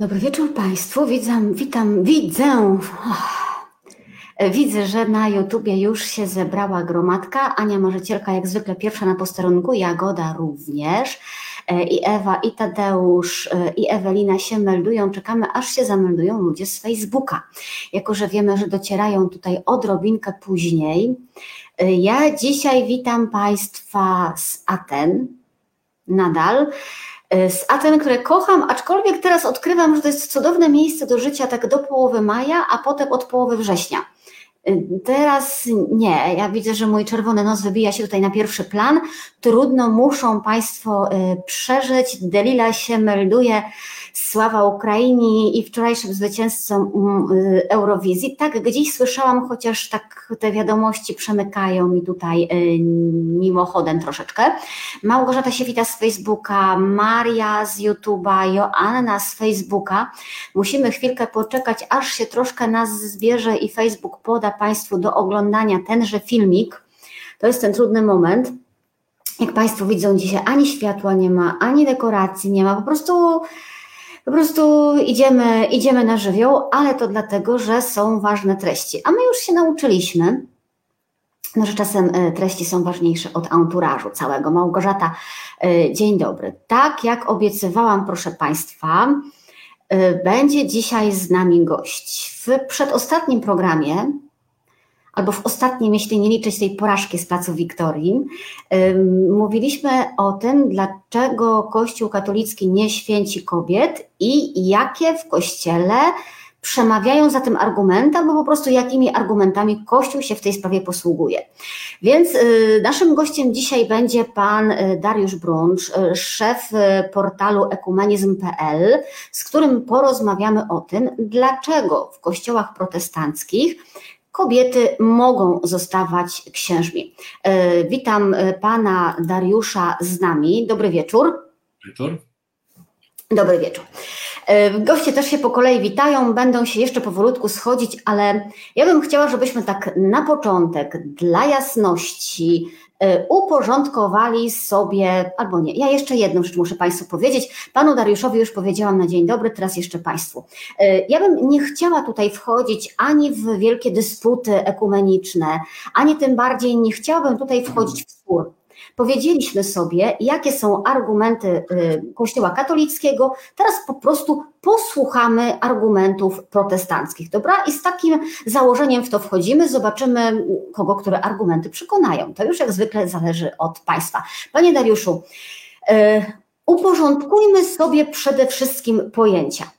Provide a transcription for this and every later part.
Dobry wieczór Państwu. Witam, witam, widzę. Widzę, że na YouTubie już się zebrała gromadka. Ania Marzycielka jak zwykle pierwsza na posterunku, Jagoda również. E, I Ewa, i Tadeusz, e, i Ewelina się meldują. Czekamy, aż się zameldują ludzie z Facebooka. Jako, że wiemy, że docierają tutaj odrobinkę później. E, ja dzisiaj witam Państwa z Aten. Nadal z Aten, które kocham, aczkolwiek teraz odkrywam, że to jest cudowne miejsce do życia tak do połowy maja, a potem od połowy września. Teraz nie, ja widzę, że mój czerwony nos wybija się tutaj na pierwszy plan. Trudno muszą Państwo y, przeżyć. Delila się melduje Sława Ukrainie i wczorajszym zwycięzcom mm, y, Eurowizji. Tak, gdzieś słyszałam, chociaż tak te wiadomości przemykają mi tutaj y, mimochodem troszeczkę. Małgorzata się wita z Facebooka, Maria z YouTube'a, Joanna z Facebooka. Musimy chwilkę poczekać, aż się troszkę nas zbierze i Facebook poda Państwu do oglądania tenże filmik. To jest ten trudny moment. Jak Państwo widzą, dzisiaj ani światła nie ma, ani dekoracji nie ma, po prostu po prostu idziemy, idziemy na żywioł, ale to dlatego, że są ważne treści. A my już się nauczyliśmy, no, że czasem e, treści są ważniejsze od anturażu całego. Małgorzata, e, dzień dobry. Tak jak obiecywałam, proszę Państwa, e, będzie dzisiaj z nami gość. W przedostatnim programie albo w ostatnim, jeśli nie liczyć tej porażki z Placu Wiktorii, mówiliśmy o tym, dlaczego Kościół katolicki nie święci kobiet i jakie w Kościele przemawiają za tym argumenty, albo po prostu jakimi argumentami Kościół się w tej sprawie posługuje. Więc y, naszym gościem dzisiaj będzie pan y, Dariusz Bruncz, y, szef portalu ekumenizm.pl, z którym porozmawiamy o tym, dlaczego w kościołach protestanckich kobiety mogą zostawać księżmi. E, witam e, pana Dariusza z nami. Dobry wieczór. Wieczór. Dobry wieczór. E, goście też się po kolei witają, będą się jeszcze powolutku schodzić, ale ja bym chciała, żebyśmy tak na początek, dla jasności, uporządkowali sobie, albo nie, ja jeszcze jedną rzecz muszę Państwu powiedzieć. Panu Dariuszowi już powiedziałam na dzień dobry, teraz jeszcze Państwu. E, ja bym nie chciała tutaj wchodzić ani w wielkie dysputy ekumeniczne, ani tym bardziej nie chciałabym tutaj wchodzić w spór Powiedzieliśmy sobie, jakie są argumenty y, Kościoła katolickiego, teraz po prostu posłuchamy argumentów protestanckich, dobra? I z takim założeniem w to wchodzimy, zobaczymy, kogo które argumenty przekonają. To już jak zwykle zależy od Państwa. Panie Dariuszu, y, uporządkujmy sobie przede wszystkim pojęcia.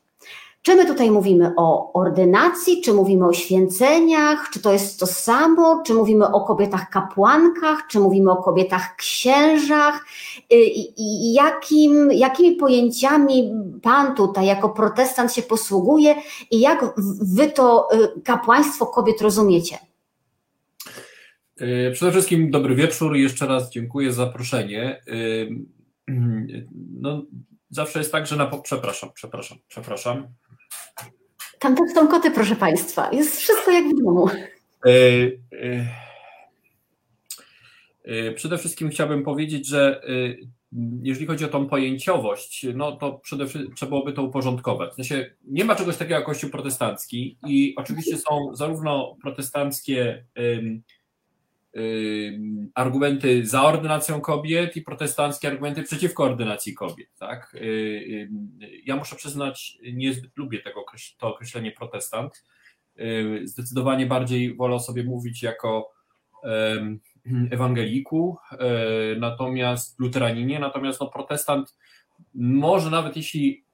Czy my tutaj mówimy o ordynacji, czy mówimy o święceniach, czy to jest to samo, czy mówimy o kobietach kapłankach, czy mówimy o kobietach księżach? Y, I jakim, jakimi pojęciami Pan tutaj jako protestant się posługuje i jak Wy to y, kapłaństwo kobiet rozumiecie? Y, przede wszystkim dobry wieczór jeszcze raz dziękuję za zaproszenie. No, zawsze jest tak, że na. Przepraszam, przepraszam, przepraszam. Tam też są koty, proszę Państwa. Jest wszystko jak w domu. E, e, e, przede wszystkim chciałbym powiedzieć, że jeżeli chodzi o tą pojęciowość, no to przede wszystkim trzeba byłoby to uporządkować. W sensie nie ma czegoś takiego jak Kościół protestancki i oczywiście są zarówno protestanckie argumenty za ordynacją kobiet i protestanckie argumenty przeciwko ordynacji kobiet. Tak? Ja muszę przyznać, niezbyt lubię tego, to określenie protestant. Zdecydowanie bardziej wolę sobie mówić jako ewangeliku, natomiast luteraninie, natomiast no, protestant może nawet jeśli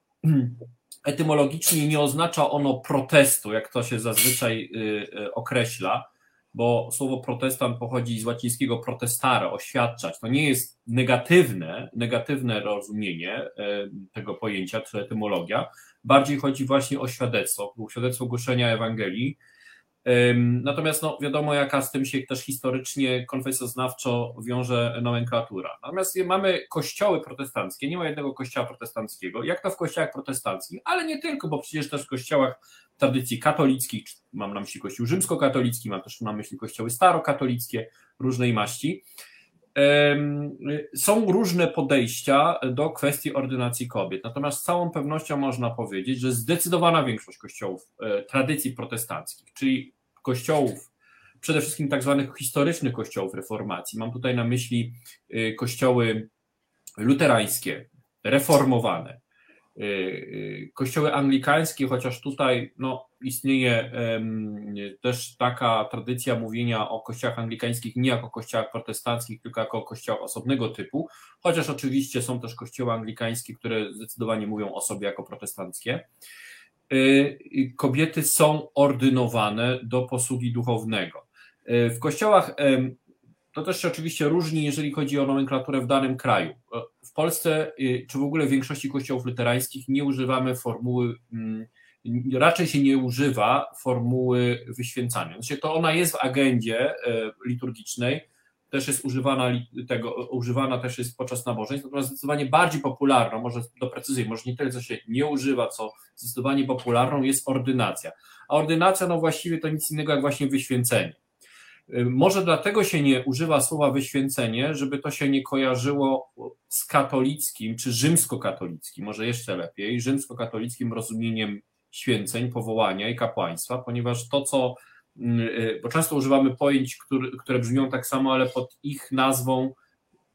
etymologicznie nie oznacza ono protestu, jak to się zazwyczaj y, y, określa, bo słowo protestant pochodzi z łacińskiego protestare, oświadczać. To nie jest negatywne, negatywne rozumienie e, tego pojęcia, czy etymologia. Bardziej chodzi właśnie o świadectwo, świadectwo głoszenia Ewangelii. Natomiast no, wiadomo, jaka z tym się też historycznie, konfesjoznawczo wiąże nomenklatura. Natomiast mamy kościoły protestanckie, nie ma jednego kościoła protestanckiego, jak to w kościołach protestanckich, ale nie tylko, bo przecież też w kościołach tradycji katolickich, mam na myśli kościół rzymskokatolicki, mam też na myśli kościoły starokatolickie różnej maści. Są różne podejścia do kwestii ordynacji kobiet, natomiast z całą pewnością można powiedzieć, że zdecydowana większość kościołów e, tradycji protestanckich, czyli kościołów, przede wszystkim tak zwanych historycznych kościołów reformacji, mam tutaj na myśli e, kościoły luterańskie, reformowane, Y, y, kościoły anglikańskie, chociaż tutaj no, istnieje też taka tradycja mówienia o kościołach anglikańskich nie jako kościołach protestanckich, tylko jako kościołach osobnego typu, chociaż oczywiście są też kościoły anglikańskie, które zdecydowanie mówią o sobie jako protestanckie. Y, kobiety są ordynowane do posługi duchownego. W kościołach to też się oczywiście różni, jeżeli chodzi o nomenklaturę w danym kraju. W Polsce, y, czy w ogóle w większości kościołów luterańskich, nie używamy formuły, mm, raczej się nie używa formuły wyświęcania. Znaczy to ona jest w agendzie liturgicznej, też jest używana tego, używana też jest podczas nabożeństw, natomiast zdecydowanie bardziej popularną, może doprecyzuję, może nie tyle, co się nie używa, co zdecydowanie popularną jest ordynacja. A ordynacja, no właściwie to nic innego jak właśnie wyświęcenie. Y, może dlatego się nie używa słowa wyświęcenie, żeby to się nie kojarzyło z katolickim czy rzymskokatolickim, może jeszcze lepiej, rzymskokatolickim rozumieniem święceń, powołania i kapłaństwa, ponieważ to, co, bo często używamy pojęć, które, brzmią tak samo, ale pod ich nazwą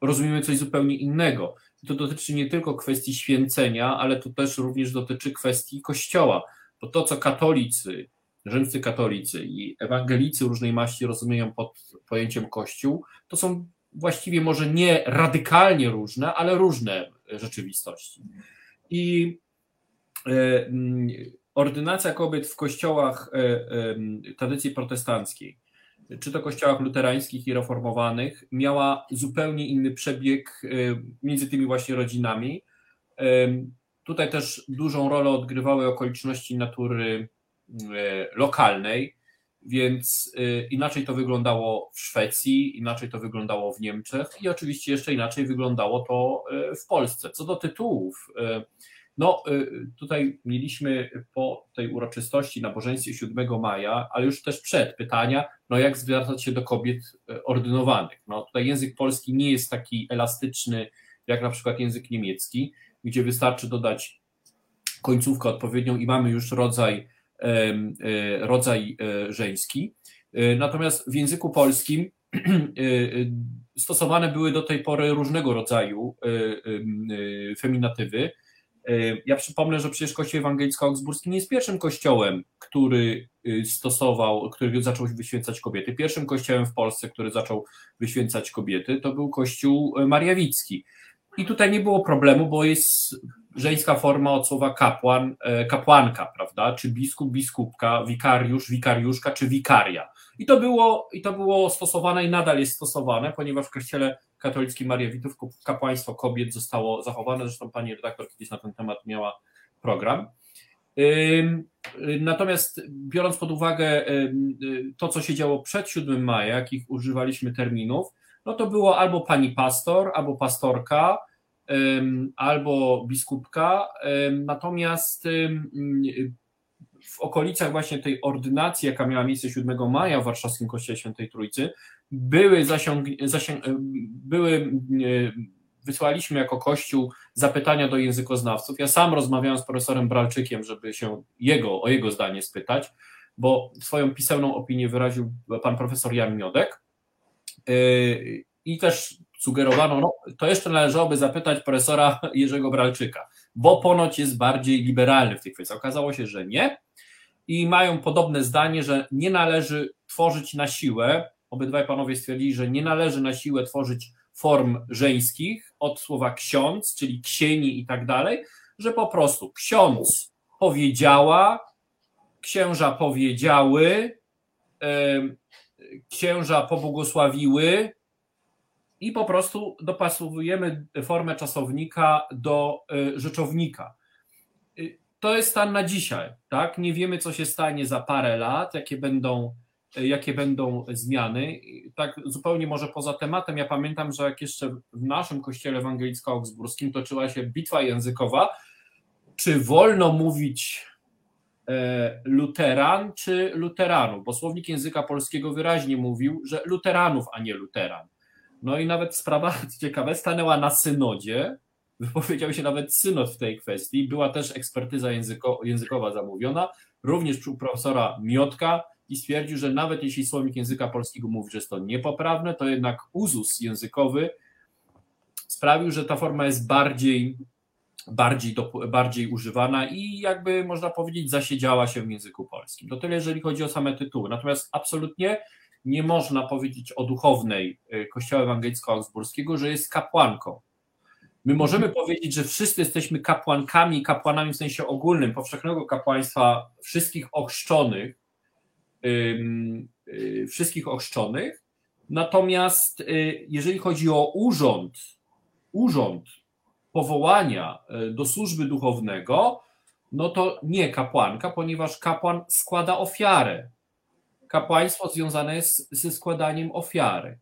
rozumiemy coś zupełnie innego. To dotyczy nie tylko kwestii święcenia, ale to też również dotyczy kwestii Kościoła, bo to, co katolicy rzymscy katolicy i ewangelicy różnej maści rozumieją pod pojęciem Kościół, to są właściwie może nie radykalnie różne, ale różne rzeczywistości. I e, mm, ordynacja kobiet w kościołach e, e, tradycji protestanckiej, czy to kościołach luterańskich i reformowanych, miała zupełnie inny przebieg między tymi właśnie rodzinami. Tutaj też dużą rolę odgrywały okoliczności natury E, lokalnej, więc e, inaczej to wyglądało w Szwecji, inaczej to wyglądało w Niemczech i oczywiście jeszcze inaczej wyglądało to e, w Polsce. Co do tytułów, no tutaj mieliśmy po tej uroczystości nabożeństwie 7 maja, ale już też przed pytania, no jak zwracać się do kobiet ordynowanych. No tutaj język polski nie jest taki elastyczny jak na przykład język niemiecki, gdzie wystarczy dodać końcówkę odpowiednią i mamy już rodzaj rodzaj żeński. Natomiast w języku polskim stosowane były do tej pory różnego rodzaju feminatywy. Ja przypomnę, że przecież Kościół Ewangelicko-Augsburski nie jest pierwszym kościołem, który stosował, który zaczął wyświęcać kobiety. Pierwszym kościołem w Polsce, który zaczął wyświęcać kobiety, to był Kościół Mariawicki. I tutaj nie było problemu, bo jest żeńska forma od słowa kapłan, e, kapłanka, prawda? Czy biskup, biskupka, wikariusz, wikariuszka, czy wikaria. I to było, i to było stosowane i nadal jest stosowane, ponieważ w kościele katolickim Mariawitów kapłaństwo kobiet zostało zachowane. Zresztą pani redaktor kiedyś na ten temat miała program. Natomiast biorąc pod uwagę to, co się działo przed 7 maja, jakich używaliśmy terminów, no to było albo pani pastor, albo pastorka, albo biskupka. Natomiast w okolicach właśnie tej ordynacji, jaka miała miejsce 7 maja w warszawskim Kościele Świętej Trójcy, były, zasiąg, zasiąg, były wysłaliśmy jako Kościół zapytania do językoznawców. Ja sam rozmawiałem z profesorem Bralczykiem, żeby się jego, o jego zdanie spytać, bo swoją pisemną opinię wyraził pan profesor Jan Miodek. Yy, I też sugerowano, no to jeszcze należałoby zapytać profesora Jerzego Bralczyka, bo ponoć jest bardziej liberalny w tej kwestii. Okazało się, że nie i mają podobne zdanie, że nie należy tworzyć na siłę, obydwaj panowie stwierdzili, że nie należy na siłę tworzyć form żeńskich od słowa ksiądz, czyli ksieni i tak dalej, że po prostu ksiądz powiedziała, księża powiedziały, księża pobłogosławiły i po prostu dopasowujemy formę czasownika do e, rzeczownika. To jest stan na dzisiaj, tak? Nie wiemy, co się stanie za parę lat, jakie będą, e, jakie będą zmiany. Tak zupełnie może poza tematem, ja pamiętam, że jak jeszcze w naszym kościele ewangelicko-augsburskim toczyła się bitwa językowa, czy wolno mówić E, luteran czy luteranów, bo słownik języka polskiego wyraźnie mówił, że luteranów, a nie luteran. No i nawet sprawa ciekawa stanęła na synodzie, wypowiedział się nawet synod w tej kwestii, była też ekspertyza języko, językowa zamówiona, również u profesora Miotka i stwierdził, że nawet jeśli słownik języka polskiego mówi, że jest to niepoprawne, to jednak uzus językowy sprawił, że ta forma jest bardziej, bardziej, do, bardziej używana i jakby można powiedzieć zasiedziała się w języku polskim. To tyle, jeżeli chodzi o same tytuły. Natomiast absolutnie nie można powiedzieć o duchownej y, Kościoła Ewangelicko-Augsburskiego, że jest kapłanką. My możemy powiedzieć, że wszyscy jesteśmy kapłankami kapłanami w sensie ogólnym, powszechnego kapłaństwa wszystkich ochrzczonych, yy, wszystkich ochrzczonych. Natomiast yy, jeżeli chodzi o urząd, urząd powołania y, do służby duchownego, no to nie kapłanka, ponieważ kapłan składa ofiarę kapłaństwo związane jest ze składaniem ofiary.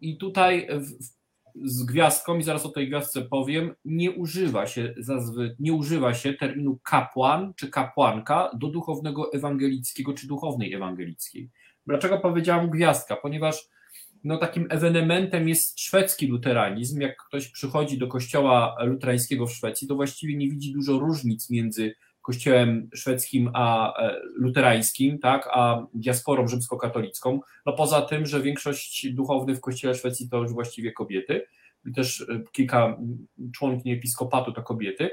I tutaj w, z gwiazdką, i zaraz o tej gwiazdce powiem, nie używa się zazwy, nie używa się terminu kapłan czy kapłanka do duchownego ewangelickiego czy duchownej ewangelickiej. Dlaczego powiedziałam gwiazdka? Ponieważ no, takim ewenementem jest szwedzki luteranizm. Jak ktoś przychodzi do kościoła luterańskiego w Szwecji, to właściwie nie widzi dużo różnic między kościołem szwedzkim a e, luterańskim, tak, a diasporą rzymskokatolicką. No poza tym, że większość duchownych w kościele Szwecji to już właściwie kobiety i też e, kilka członkiń episkopatu to kobiety.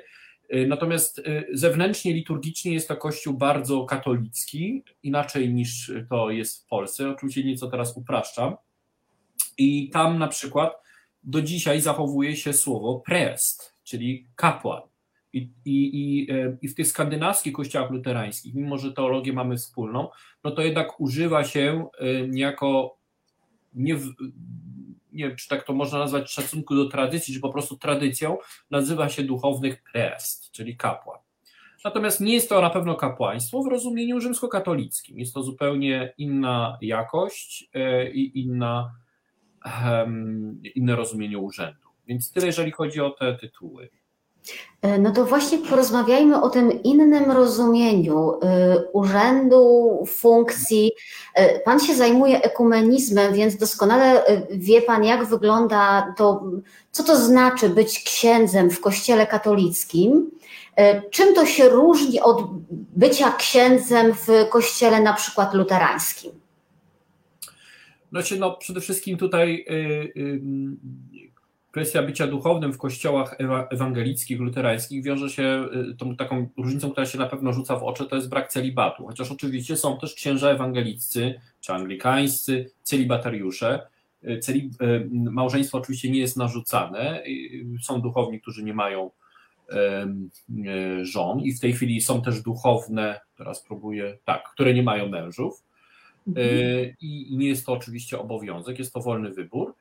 E, natomiast zewnętrznie, liturgicznie jest to kościół bardzo katolicki, inaczej niż to jest w Polsce. Oczywiście nieco teraz upraszczam. I tam na przykład do dzisiaj zachowuje się słowo prest, czyli kapłan. I, i, e, I w tych skandynawskich kościołach luterańskich, mimo że teologię mamy wspólną, no to jednak używa się e, niejako, nie, nie wiem, czy tak to można nazwać szacunku do tradycji, czy po prostu tradycją, nazywa się duchownych prest, czyli kapłan. Natomiast nie jest to na pewno kapłaństwo w rozumieniu rzymskokatolickim. Jest to zupełnie inna jakość e, i inna, inne rozumienie urzędu. Więc tyle, jeżeli chodzi o te tytuły. E, no to właśnie porozmawiajmy o tym innym rozumieniu e, urzędu, funkcji. E, pan się zajmuje ekumenizmem, więc doskonale wie Pan, jak wygląda to, co to znaczy być księdzem w Kościele katolickim. Czym to się różni od bycia księdzem w Kościele na przykład luterańskim? Znaczy, no przede wszystkim tutaj kwestia bycia duchownym w kościołach ewangelickich, luterańskich wiąże się y, tą taką różnicą, która się na pewno rzuca w oczy, to jest brak celibatu. Chociaż oczywiście są też księża ewangeliccy czy anglikańscy, celibatariusze. Y, Celib y, małżeństwo oczywiście nie jest narzucane. Są duchowni, którzy nie mają żon i w tej chwili są też duchowne, teraz próbuję, tak, które nie mają mężów. Mhm. I nie jest to oczywiście obowiązek, jest to wolny wybór.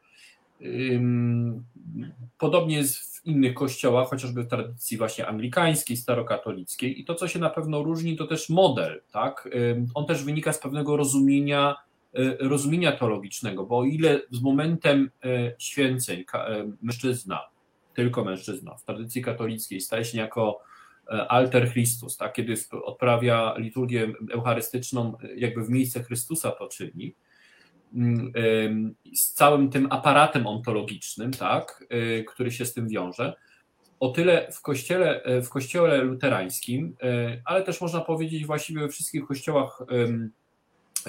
Podobnie jest w innych kościołach, chociażby w tradycji właśnie anglikańskiej, starokatolickiej. I to, co się na pewno różni, to też model. Tak? On też wynika z pewnego rozumienia, e, rozumienia teologicznego, bo o ile z momentem e, święceń e, mężczyzna, tylko mężczyzna w tradycji katolickiej staje się jako alter Christus, tak? kiedy odprawia liturgię eucharystyczną, jakby w miejsce Chrystusa to czyni, z całym tym aparatem ontologicznym, tak, y, który się z tym wiąże. O tyle w kościele, e, w kościele luterańskim, e, ale też można powiedzieć właściwie we wszystkich kościołach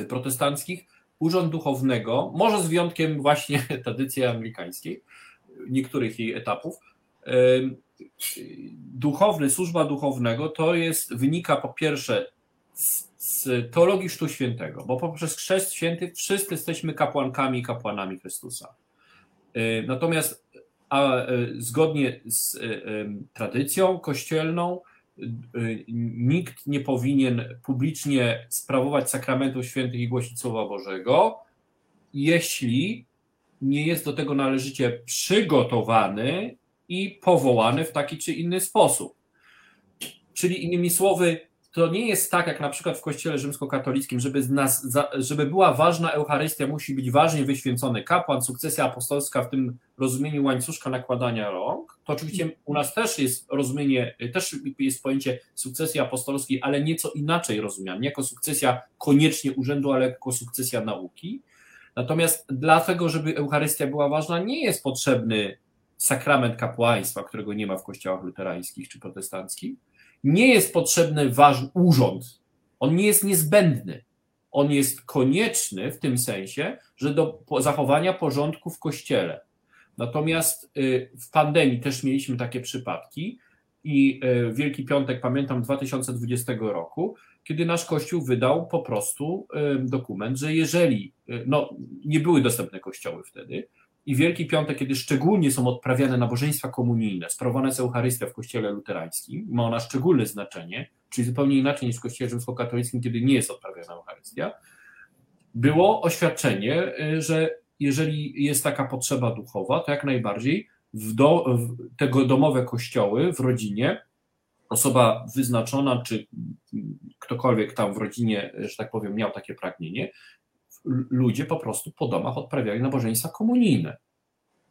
protestanckich, urząd duchownego, może z wyjątkiem właśnie tradycji anglikańskiej, niektórych jej etapów, duchowny, służba duchownego to jest, wynika po pierwsze z z teologii Chrztu Świętego, bo poprzez Chrzest Święty wszyscy jesteśmy kapłankami i kapłanami Chrystusa. Y, natomiast a, y, zgodnie z y, tradycją kościelną nikt nie powinien publicznie sprawować sakramentów świętych i głosić Słowa Bożego, jeśli nie jest do tego należycie przygotowany i powołany w taki czy inny sposób. Czyli innymi słowy, to nie jest tak, jak na przykład w kościele rzymskokatolickim, żeby, nas, żeby była ważna Eucharystia, musi być ważnie wyświęcony kapłan, sukcesja apostolska w tym rozumieniu łańcuszka nakładania rąk. To oczywiście u nas też jest rozumienie, też jest pojęcie sukcesji apostolskiej, ale nieco inaczej rozumiane, nie jako sukcesja koniecznie urzędu, ale jako sukcesja nauki. Natomiast dlatego, żeby Eucharystia była ważna, nie jest potrzebny sakrament kapłaństwa, którego nie ma w kościołach luterańskich czy protestanckich. Nie jest potrzebny ważny urząd. On nie jest niezbędny. On jest konieczny w tym sensie, że do zachowania porządku w kościele. Natomiast y, w pandemii też mieliśmy takie przypadki i y, Wielki Piątek pamiętam 2020 roku, kiedy nasz Kościół wydał po prostu dokument, że jeżeli, y, no nie były dostępne kościoły wtedy, i Wielki Piątek, kiedy szczególnie są odprawiane nabożeństwa komunijne, sprawowana jest Eucharystia w kościele luterańskim, ma ona szczególne znaczenie, czyli zupełnie inaczej niż w kościele rzymskokatolickim, kiedy nie jest odprawiana Eucharystia, było oświadczenie, y, że jeżeli jest taka potrzeba duchowa, to jak najbardziej w, do, w tego domowe kościoły w rodzinie osoba wyznaczona, czy ktokolwiek tam w rodzinie, że tak powiem, miał takie pragnienie, ludzie po prostu po domach odprawiali nabożeństwa komunijne.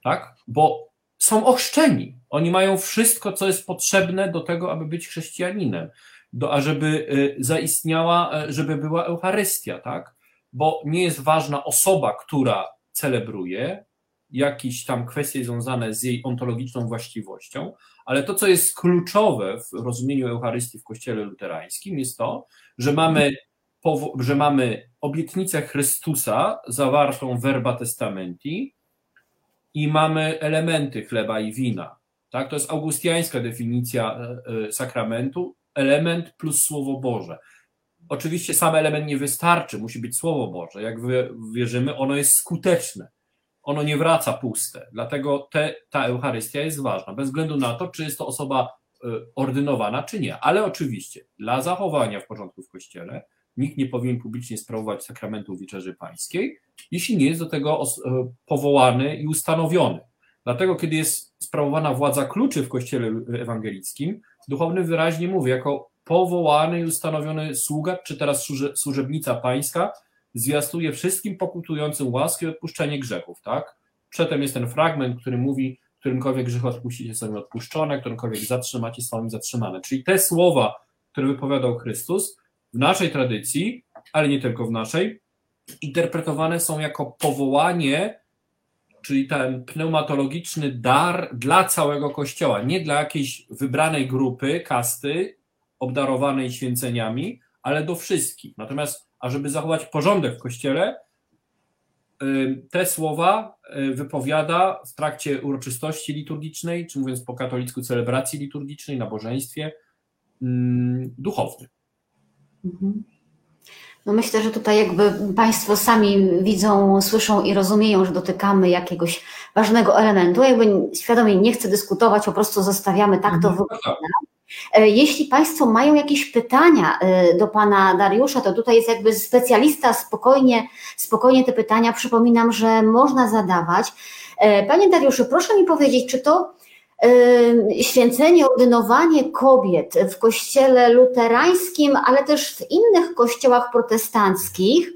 Tak? Bo są ochrzczeni. Oni mają wszystko, co jest potrzebne do tego, aby być chrześcijaninem, do, ażeby y, zaistniała, y, żeby była Eucharystia, tak? Bo nie jest ważna osoba, która celebruje, jakieś tam kwestie związane z jej ontologiczną właściwością, ale to, co jest kluczowe w rozumieniu Eucharystii w Kościele Luterańskim, jest to, że mamy że mamy obietnicę Chrystusa zawartą w Verba Testamenti i mamy elementy chleba i wina. Tak? To jest augustiańska definicja e, e, sakramentu, element plus Słowo Boże. Oczywiście sam element nie wystarczy, musi być Słowo Boże. Jak wierzymy, ono jest skuteczne. Ono nie wraca puste. Dlatego te, ta Eucharystia jest ważna, bez względu na to, czy jest to osoba e, ordynowana, czy nie. Ale oczywiście dla zachowania w porządku w Kościele nikt nie powinien publicznie sprawować sakramentu Wieczerzy Pańskiej, jeśli nie jest do tego e, powołany i ustanowiony. Dlatego, kiedy jest sprawowana władza kluczy w Kościele ewangelickim, duchowny wyraźnie mówi, jako powołany i ustanowiony sługa, czy teraz służebnica pańska, zwiastuje wszystkim pokutującym łaskę i odpuszczenie grzechów, tak? Przedtem jest ten fragment, który mówi, którymkolwiek grzech odpuścicie są odpuszczone, którymkolwiek zatrzymacie są im zatrzymane. Czyli te słowa, które wypowiadał Chrystus, w naszej tradycji, ale nie tylko w naszej, interpretowane są jako powołanie, czyli ten pneumatologiczny dar dla całego Kościoła, nie dla jakiejś wybranej grupy, kasty, obdarowanej święceniami, ale do wszystkich. Natomiast, ażeby zachować porządek w Kościele, te słowa y, wypowiada w trakcie uroczystości liturgicznej, czy mówiąc po katolicku celebracji liturgicznej, nabożeństwie duchownym. Mhm. No myślę, że tutaj jakby Państwo sami widzą, słyszą i rozumieją, że dotykamy jakiegoś ważnego elementu. Jakby świadomie nie chcę dyskutować, po prostu zostawiamy tak to mhm. wygląda. E, jeśli Państwo mają jakieś pytania e, do Pana Dariusza, to tutaj jest jakby specjalista, spokojnie, spokojnie te pytania przypominam, że można zadawać. E, Panie Dariuszu, proszę mi powiedzieć, czy to święcenie, ordynowanie kobiet w kościele luterańskim, ale też w innych kościołach protestanckich,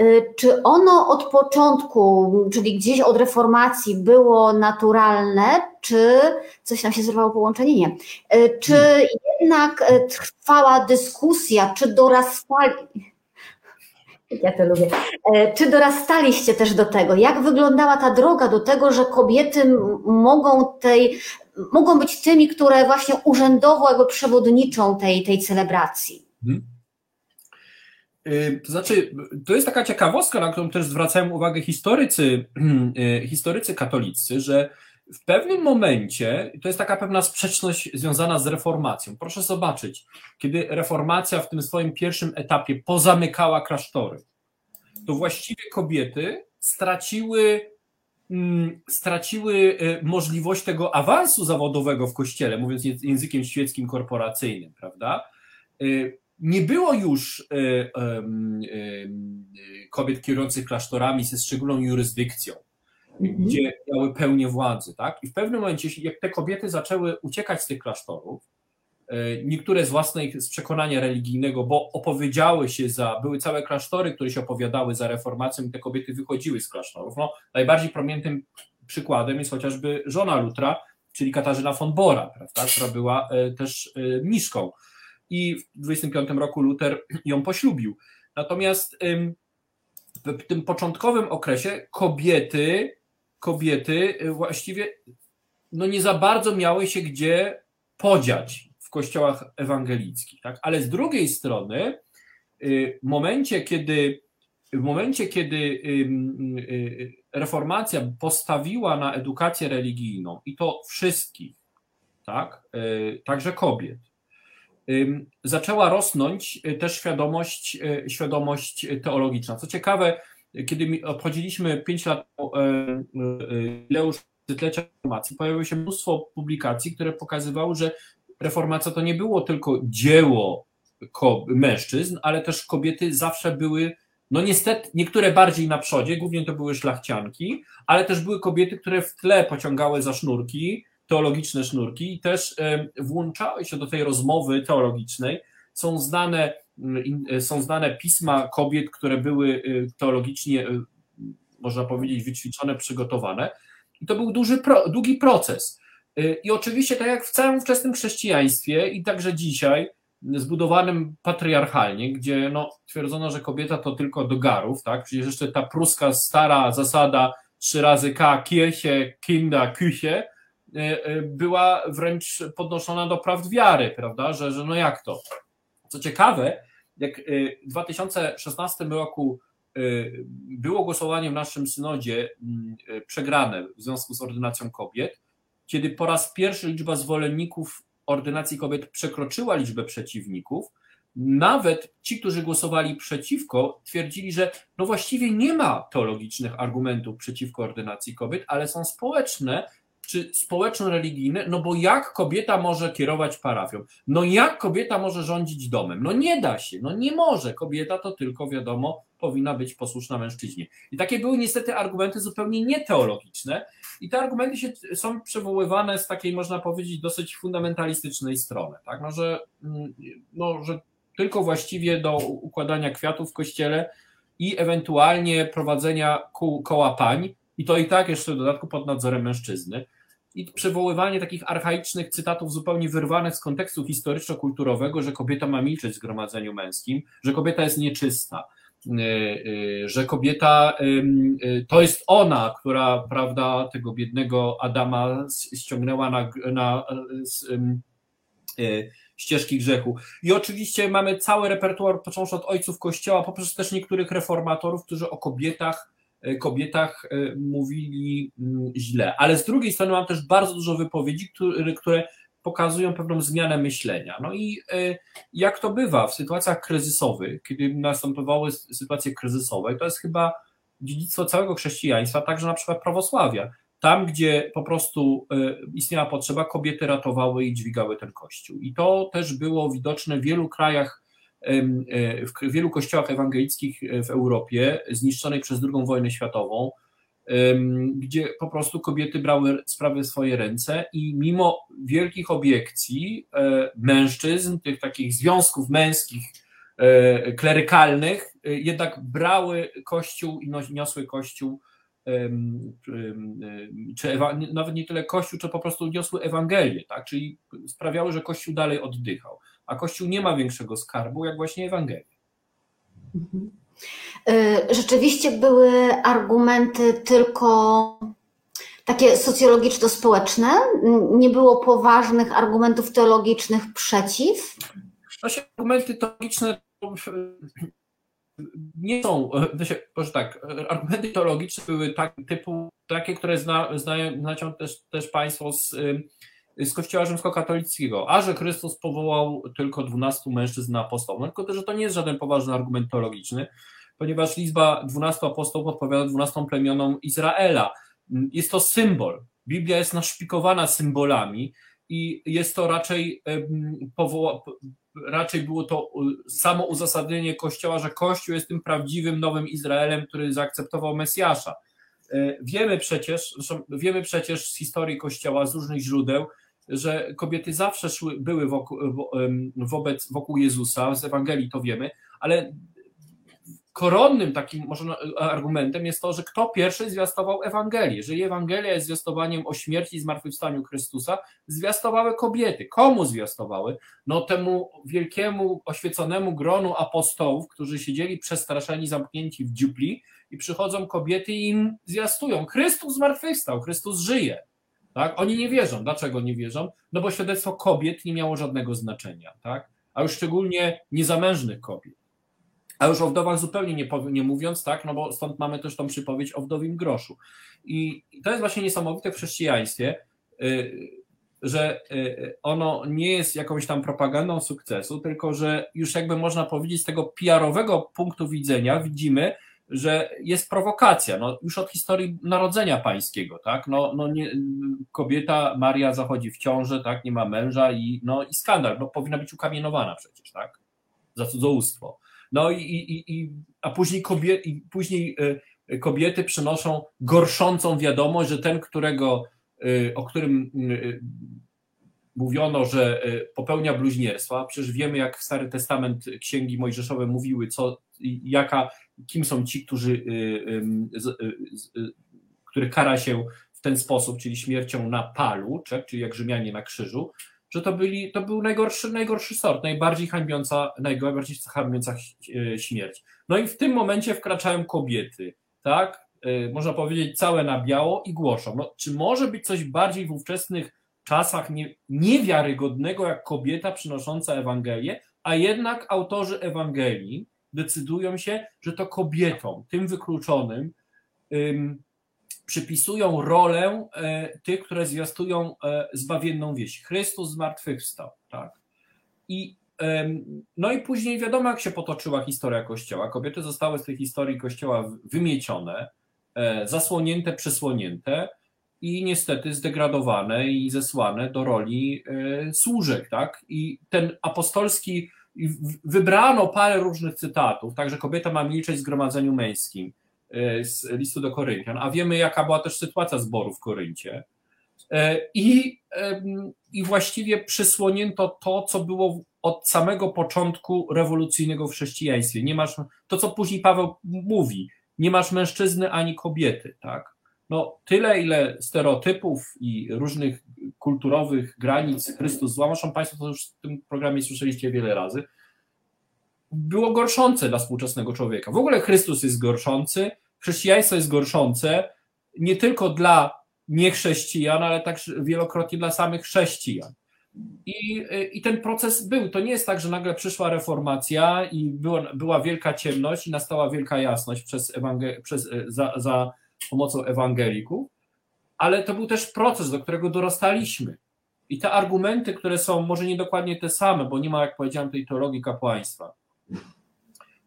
y, czy ono od początku, czyli gdzieś od reformacji było naturalne, czy coś nam się zerwało połączenie? Nie. Y, czy jednak y, trwała dyskusja, czy dorastali, ja to lubię. E, czy dorastaliście też do tego? Jak wyglądała ta droga do tego, że kobiety mogą tej, mogą być tymi, które właśnie urzędowo jakby przewodniczą tej, tej celebracji? Hmm. To znaczy, to jest taka ciekawostka, na którą też zwracają uwagę historycy, y, historycy katolicy, że w pewnym momencie, to jest taka pewna sprzeczność związana z reformacją. Proszę zobaczyć, kiedy reformacja w tym swoim pierwszym etapie pozamykała klasztory, to właściwie kobiety straciły, mm, straciły e, możliwość tego awansu zawodowego w kościele, mówiąc językiem świeckim korporacyjnym, prawda? E, nie było już e, kobiet kierujących klasztorami ze szczególną jurysdykcją mhm. gdzie miały pełnię władzy, tak? I w pewnym momencie, jak te kobiety zaczęły uciekać z tych klasztorów, e, niektóre z własnej z przekonania religijnego, bo opowiedziały się za, były całe klasztory, które się opowiadały za reformacją i te kobiety wychodziły z klasztorów. No, najbardziej promiennym przykładem jest chociażby żona Lutra, czyli Katarzyna von Bora, prawda, która była e, też e, mniszką. I w 25 roku Luther ją poślubił. Natomiast w tym początkowym okresie kobiety, kobiety właściwie no nie za bardzo miały się gdzie podziać w kościołach ewangelickich. Tak? Ale z drugiej strony, y, w momencie, kiedy w momencie, kiedy y, reformacja postawiła na edukację religijną i to wszystkich, tak, y, także kobiet, zaczęła rosnąć też świadomość, świadomość teologiczna. Co ciekawe, kiedy obchodziliśmy 5 lat jubileusz tysiąclecia reformacji, pojawiło się mnóstwo publikacji, które pokazywały, że reformacja to nie było tylko dzieło mężczyzn, ale też kobiety zawsze były, no niestety, niektóre bardziej na przodzie, głównie to były szlachcianki, ale też były kobiety, które w tle pociągały za sznurki, teologiczne sznurki i też włączały się do tej rozmowy teologicznej. Są znane, są znane pisma kobiet, które były y, teologicznie, y, można powiedzieć, wyćwiczone, przygotowane. I to był duży, długi proces. I oczywiście, tak jak w całym wczesnym chrześcijaństwie i także dzisiaj, zbudowanym patriarchalnie, gdzie no, twierdzono, że kobieta to tylko do garów, tak? Przecież jeszcze ta pruska stara zasada trzy razy K, Kirche, Kinda, Küche, była wręcz podnoszona do prawd wiary, prawda? Że, że no jak to? Co ciekawe, jak w 2016 roku było głosowanie w naszym synodzie mm, przegrane w związku z ordynacją kobiet, kiedy po raz pierwszy liczba zwolenników ordynacji kobiet przekroczyła liczbę przeciwników, nawet ci, którzy głosowali przeciwko, twierdzili, że no właściwie nie ma teologicznych argumentów przeciwko ordynacji kobiet, ale są społeczne czy społeczno-religijne, no bo jak kobieta może kierować parafią? No jak kobieta może rządzić domem? No nie da się, no nie może. Kobieta to tylko wiadomo powinna być posłuszna mężczyźnie. I takie były niestety argumenty zupełnie nieteologiczne i te argumenty się, są przywoływane z takiej, można powiedzieć, dosyć fundamentalistycznej strony, tak? no, że, mm, no, że tylko właściwie do układania kwiatów w kościele i ewentualnie prowadzenia koła pań i to i tak jeszcze w dodatku pod nadzorem mężczyzny i przywoływanie takich archaicznych cytatów zupełnie wyrwanych z kontekstu historyczno-kulturowego, że kobieta ma milczeć w zgromadzeniu męskim, że kobieta jest nieczysta, y, y, że kobieta y, to jest ona, która prawda, tego biednego Adama ściągnęła na, na ścieżki grzechu. I oczywiście mamy cały repertuar, począwszy od ojców Kościoła, poprzez też niektórych reformatorów, którzy o kobietach kobietach e, mówili mm, źle. Ale z drugiej strony mam też bardzo dużo wypowiedzi, które, pokazują pewną zmianę myślenia. No i e, jak to bywa w sytuacjach kryzysowych, kiedy następowały sytuacje kryzysowe, to jest chyba dziedzictwo całego chrześcijaństwa, także na przykład prawosławia. Tam, gdzie po prostu istniała potrzeba, kobiety ratowały i dźwigały ten kościół. I to też było widoczne w wielu krajach E, w wielu kościołach ewangelickich e, w Europie, zniszczonej przez II wojnę światową, gdzie po prostu kobiety brały sprawy w swoje ręce i mimo wielkich obiekcji e, mężczyzn, tych takich związków męskich, klerykalnych, jednak brały kościół i niosły kościół, czy nawet nie tyle kościół, czy po prostu niosły Ewangelię, tak? czyli sprawiały, że kościół dalej oddychał a Kościół nie ma większego skarbu jak właśnie Ewangelia. Mhm. Y, rzeczywiście były argumenty tylko takie socjologiczno-społeczne? Nie było poważnych argumentów teologicznych przeciw? Znaczy, argumenty teologiczne nie są, znaczy, może tak, argumenty teologiczne były tak, typu, takie, które zna, znają też, też Państwo z z Kościoła rzymskokatolickiego, a że Chrystus powołał tylko 12 mężczyzn na apostołów, no, tylko że to nie jest żaden poważny argument teologiczny, ponieważ liczba 12 apostołów odpowiada 12 plemionom Izraela. Jest to symbol. Biblia jest naszpikowana symbolami i jest to raczej powoła, raczej było to samo uzasadnienie Kościoła, że Kościół jest tym prawdziwym nowym Izraelem, który zaakceptował Mesjasza. E, wiemy przecież, wiemy przecież z historii Kościoła, z różnych źródeł, że kobiety zawsze szły, były wokół, wobec, wokół Jezusa, z Ewangelii to wiemy, ale koronnym takim może argumentem jest to, że kto pierwszy zwiastował Ewangelię. Jeżeli Ewangelia jest zwiastowaniem o śmierci i zmartwychwstaniu Chrystusa, zwiastowały kobiety. Komu zwiastowały? No temu wielkiemu, oświeconemu gronu apostołów, którzy siedzieli przestraszeni, zamknięci w dziupli i przychodzą kobiety i im zwiastują. Chrystus zmartwychwstał, Chrystus żyje. Tak? Oni nie wierzą. Dlaczego nie wierzą? No bo świadectwo kobiet nie miało żadnego znaczenia. Tak? A już szczególnie niezamężnych kobiet. A już o wdowach zupełnie nie, nie mówiąc, tak, no bo stąd mamy też tą przypowiedź o wdowim groszu. I to jest właśnie niesamowite w chrześcijaństwie, y, że y, ono nie jest jakąś tam propagandą sukcesu, tylko że już jakby można powiedzieć z tego PR-owego punktu widzenia widzimy, że jest prowokacja, no, już od historii narodzenia pańskiego, tak, no, no nie, kobieta Maria zachodzi w ciążę, tak, nie ma męża i, no, i skandal, no powinna być ukamienowana przecież, tak, za cudzołóstwo. No i, i, i a później, kobiet, i później e, kobiety przynoszą gorszącą wiadomość, że ten, którego, e, o którym e, mówiono, że popełnia bluźnierstwa, przecież wiemy, jak w Stary Testament księgi mojżeszowe mówiły, co, jaka, kim są ci, którzy, który kara się w ten sposób, czyli śmiercią na palu, czyli jak Rzymianie na krzyżu, że to, byli, to był najgorszy, najgorszy sort, najbardziej hańbiąca, najbardziej hańbiąca e, śmierć. No i w tym momencie wkraczają kobiety, tak? E, można powiedzieć całe na biało i głoszą. No, czy może być coś bardziej w ówczesnych czasach nie, niewiarygodnego jak kobieta przynosząca Ewangelię, a jednak autorzy Ewangelii decydują się, że to kobietom, tym wykluczonym, przypisują rolę e, tych, które zwiastują e, zbawienną wieść. Chrystus zmartwychwstał. Tak? I, no i później wiadomo, jak się potoczyła historia Kościoła. Kobiety zostały z tej historii Kościoła wymiecione, e, zasłonięte, przysłonięte i niestety zdegradowane i zesłane do roli służek. Tak? I ten apostolski, wybrano parę różnych cytatów, także kobieta ma milczeć w zgromadzeniu męskim, E, z listu do Koryntian, a wiemy, jaka była też sytuacja zboru w Koryncie. E, I, I właściwie przysłonięto to, co było od samego początku rewolucyjnego w chrześcijaństwie. Nie masz, to co później Paweł mówi, nie masz mężczyzny ani kobiety, tak? No, tyle, ile stereotypów i różnych kulturowych granic Chrystus złamał, Państwo to już w tym programie słyszeliście wiele razy, było gorszące dla współczesnego człowieka. W ogóle Chrystus jest gorszący, chrześcijaństwo jest gorszące nie tylko dla niechrześcijan, ale także wielokrotnie dla samych chrześcijan. I, I ten proces był. To nie jest tak, że nagle przyszła reformacja i była, była wielka ciemność i nastała wielka jasność przez, przez za, za pomocą ewangelików, ale to był też proces, do którego dorastaliśmy. I te argumenty, które są może nie dokładnie te same, bo nie ma, jak powiedziałem, tej teologii kapłaństwa,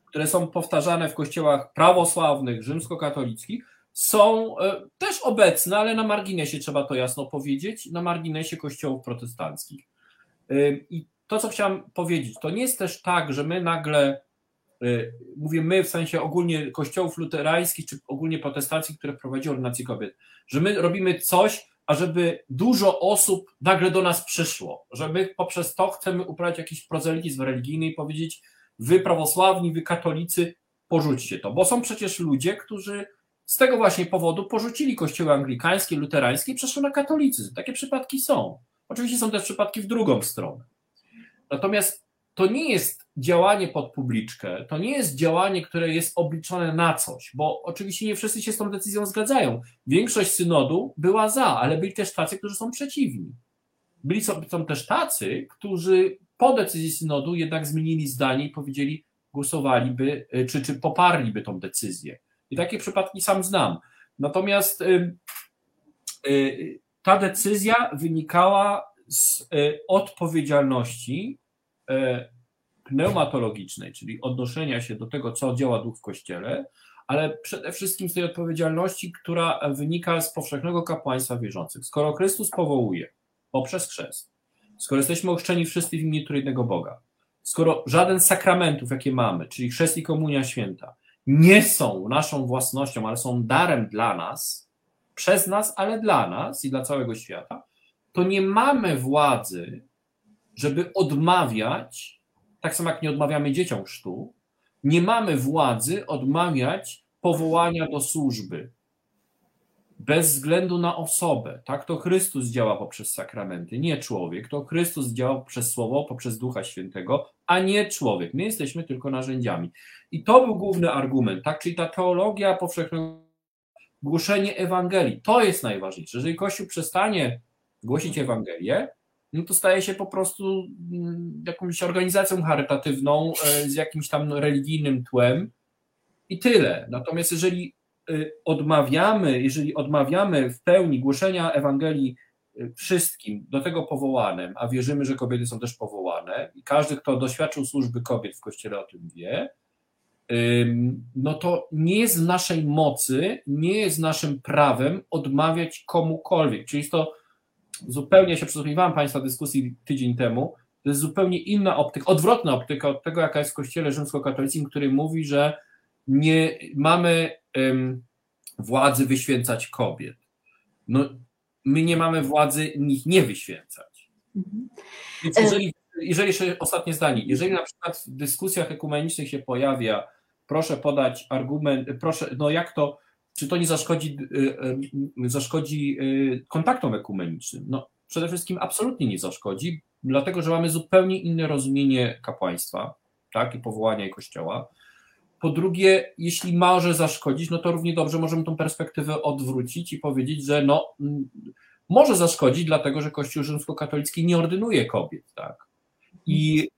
które są powtarzane w kościołach prawosławnych, rzymskokatolickich, są e, też obecne, ale na marginesie trzeba to jasno powiedzieć, na marginesie kościołów protestanckich. E, I to, co chciałem powiedzieć, to nie jest też tak, że my nagle, mówię my w sensie ogólnie kościołów luterańskich czy ogólnie protestanckich, które prowadzi ordynację kobiet, że my robimy coś, ażeby dużo osób nagle do nas przyszło, że my poprzez to chcemy uprawiać jakiś prozelityzm religijny i powiedzieć, wy prawosławni, wy katolicy, porzućcie to, bo są przecież ludzie, którzy z tego właśnie powodu porzucili kościoły anglikańskie, luterańskie i przeszły na katolicyzm. Takie przypadki są. Oczywiście są też przypadki w drugą stronę. Natomiast to nie jest działanie pod publiczkę, to nie jest działanie, które jest obliczone na coś, bo oczywiście nie wszyscy się z tą decyzją zgadzają. Większość synodu była za, ale byli też tacy, którzy są przeciwni. Byli są, są też tacy, którzy po decyzji synodu jednak zmienili zdanie i powiedzieli, głosowaliby, y, czy, czy poparliby tą decyzję. I takie przypadki sam znam. Natomiast y, y, ta decyzja wynikała z odpowiedzialności pneumatologicznej, czyli odnoszenia się do tego, co działa duch w kościele, ale przede wszystkim z tej odpowiedzialności, która wynika z powszechnego kapłaństwa wierzących. Skoro Chrystus powołuje poprzez chrzest, skoro jesteśmy ochrzczeni wszyscy w imieniu trójnego Boga, skoro żaden z sakramentów, jakie mamy, czyli chrzest i komunia święta, nie są naszą własnością, ale są darem dla nas, przez nas, ale dla nas i dla całego świata, to nie mamy władzy, żeby odmawiać, tak samo jak nie odmawiamy dzieciom chrztu, nie mamy władzy odmawiać powołania do służby bez względu na osobę. Tak to Chrystus działa poprzez sakramenty, nie człowiek. To Chrystus działa poprzez Słowo, poprzez Ducha Świętego, a nie człowiek. My jesteśmy tylko narzędziami. I to był główny argument, tak? Czyli ta teologia powszechnego głoszenie Ewangelii. To jest najważniejsze. Jeżeli Kościół przestanie głosić Ewangelię, no to staje się po prostu mm, jakąś organizacją charytatywną e, z jakimś tam religijnym tłem i tyle. Natomiast jeżeli e, odmawiamy, jeżeli odmawiamy w pełni głoszenia Ewangelii e, wszystkim do tego powołanym, a wierzymy, że kobiety są też powołane i każdy, kto doświadczył służby kobiet w Kościele o tym wie, no to nie jest w naszej mocy, nie jest naszym prawem odmawiać komukolwiek. Czyli jest to zupełnie, się przysłuchiwałem Państwa dyskusji tydzień temu, to jest zupełnie inna optyka, odwrotna optyka od tego, jaka jest w Kościele rzymskokatolickim, który mówi, że nie mamy um, władzy wyświęcać kobiet. No, my nie mamy władzy ich nie wyświęcać. Mhm. Więc jeżeli, jeżeli jeszcze ostatnie zdanie, jeżeli na przykład w dyskusjach ekumenicznych się pojawia, proszę podać argument, proszę, no jak to, czy to nie zaszkodzi, y, y, zaszkodzi y, kontaktom ekumenicznym? No, przede wszystkim absolutnie nie zaszkodzi, dlatego że mamy zupełnie inne rozumienie kapłaństwa tak, i powołania i kościoła. Po drugie, jeśli może zaszkodzić, no to równie dobrze możemy tą perspektywę odwrócić i powiedzieć, że no, może zaszkodzić, dlatego że Kościół rzymskokatolicki nie ordynuje kobiet, tak? I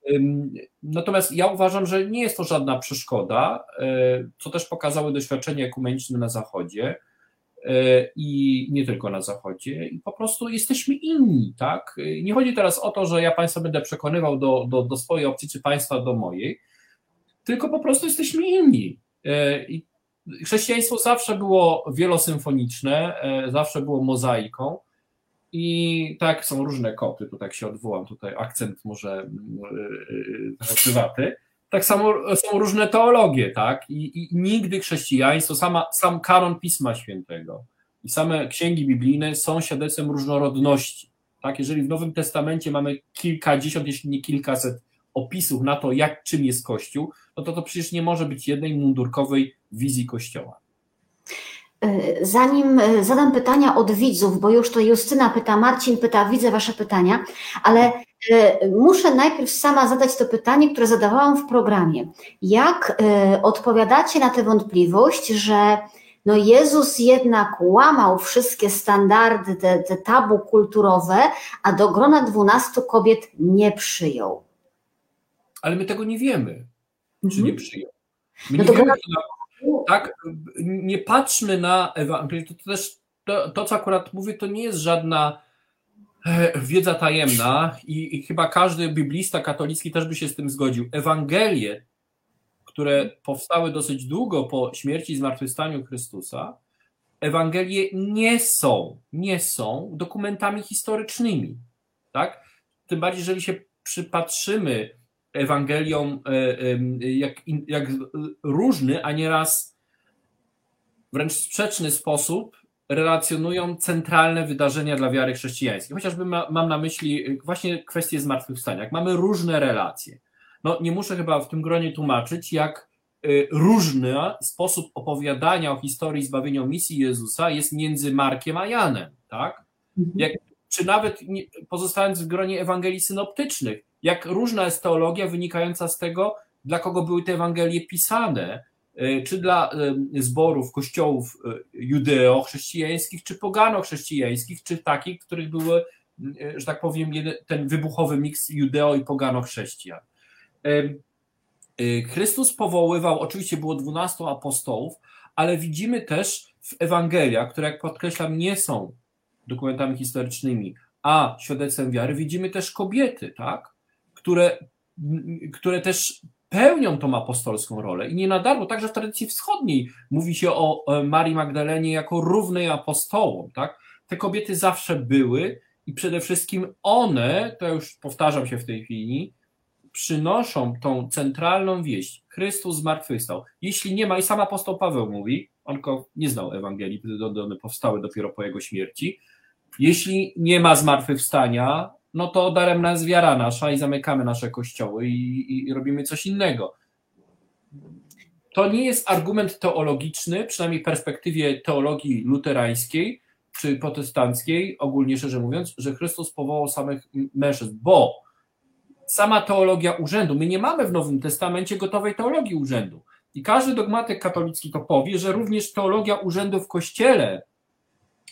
natomiast ja uważam, że nie jest to żadna przeszkoda, e, co też pokazały doświadczenia ekumeniczne na Zachodzie e, i nie tylko na Zachodzie, i po prostu jesteśmy inni, tak? Nie chodzi teraz o to, że ja Państwa będę przekonywał do, do, do swojej opcji, czy Państwa do mojej, tylko po prostu jesteśmy inni. E, I chrześcijaństwo zawsze było wielosymfoniczne, zawsze było mozaiką, i tak, są różne koty, tu tak się odwołam, tutaj akcent może trochę prywaty. Tak samo są różne teologie, tak? I, i nigdy chrześcijaństwo, sama, sam kanon Pisma Świętego i same księgi biblijne są świadectwem różnorodności. Tak? Jeżeli w Nowym Testamencie mamy kilkadziesiąt, jeśli nie kilkaset opisów na to, jak czym jest Kościół, no to to przecież nie może być jednej mundurkowej wizji Kościoła. E, zanim e, zadam pytania od widzów, bo już to Justyna pyta, Marcin pyta, widzę Wasze pytania, ale e, muszę najpierw sama zadać to pytanie, które zadawałam w programie. Jak odpowiadacie na tę wątpliwość, że no Jezus jednak łamał wszystkie standardy, te, te tabu kulturowe, a do grona dwunastu kobiet nie przyjął? Ale my tego nie wiemy, czy nie mhm. przyjął. My no nie wiemy, tak, nie patrzmy na Ewangelię, to, też to, to, co akurat mówię, to nie jest żadna e, wiedza tajemna i, i, chyba każdy biblista katolicki też by się z tym zgodził. Ewangelie, które powstały dosyć długo po śmierci i zmartwychwstaniu Chrystusa, Ewangelie nie są, nie są dokumentami historycznymi. Tak? Tym bardziej, jeżeli się przypatrzymy Ewangelią e, jak, jak różny, a nieraz wręcz sprzeczny sposób relacjonują centralne wydarzenia dla wiary chrześcijańskiej. Chociażby ma, mam na myśli właśnie kwestię zmartwychwstania. Jak mamy różne relacje, no nie muszę chyba w tym gronie tłumaczyć, jak e, różny sposób opowiadania o historii zbawienia misji Jezusa jest między Markiem a Janem, tak? Mhm. Jak, czy nawet pozostając w gronie Ewangelii synoptycznych, jak różna jest teologia wynikająca z tego, dla kogo były te Ewangelie pisane, e, czy dla e, zborów, kościołów e, judeo-chrześcijańskich, czy pogano-chrześcijańskich, czy takich, których były, że tak powiem, ten wybuchowy miks judeo i pogano-chrześcijan. Chrystus powoływał, oczywiście było dwunastu apostołów, ale widzimy też w Ewangeliach, które jak podkreślam nie są dokumentami historycznymi, a świadectwem wiary, widzimy też kobiety, tak? Które, które też pełnią tą apostolską rolę. I nie na darmo, także w tradycji wschodniej mówi się o Marii Magdalenie jako równej apostołom. Tak? Te kobiety zawsze były i przede wszystkim one, to już powtarzam się w tej chwili, przynoszą tą centralną wieść. Chrystus zmartwychwstał. Jeśli nie ma, i sam apostoł Paweł mówi, on nie znał Ewangelii, one powstały dopiero po jego śmierci. Jeśli nie ma zmartwychwstania, no to daremna jest wiara nasza i zamykamy nasze kościoły i, i, i robimy coś innego. to nie jest argument teologiczny, przynajmniej w perspektywie teologii luterańskiej czy protestanckiej, ogólnie szczerze mówiąc, że Chrystus powołał samych mężczyzn, bo sama teologia urzędu, my nie mamy w Nowym Testamencie gotowej teologii urzędu. I każdy dogmatyk katolicki to powie, że również teologia urzędu w kościele,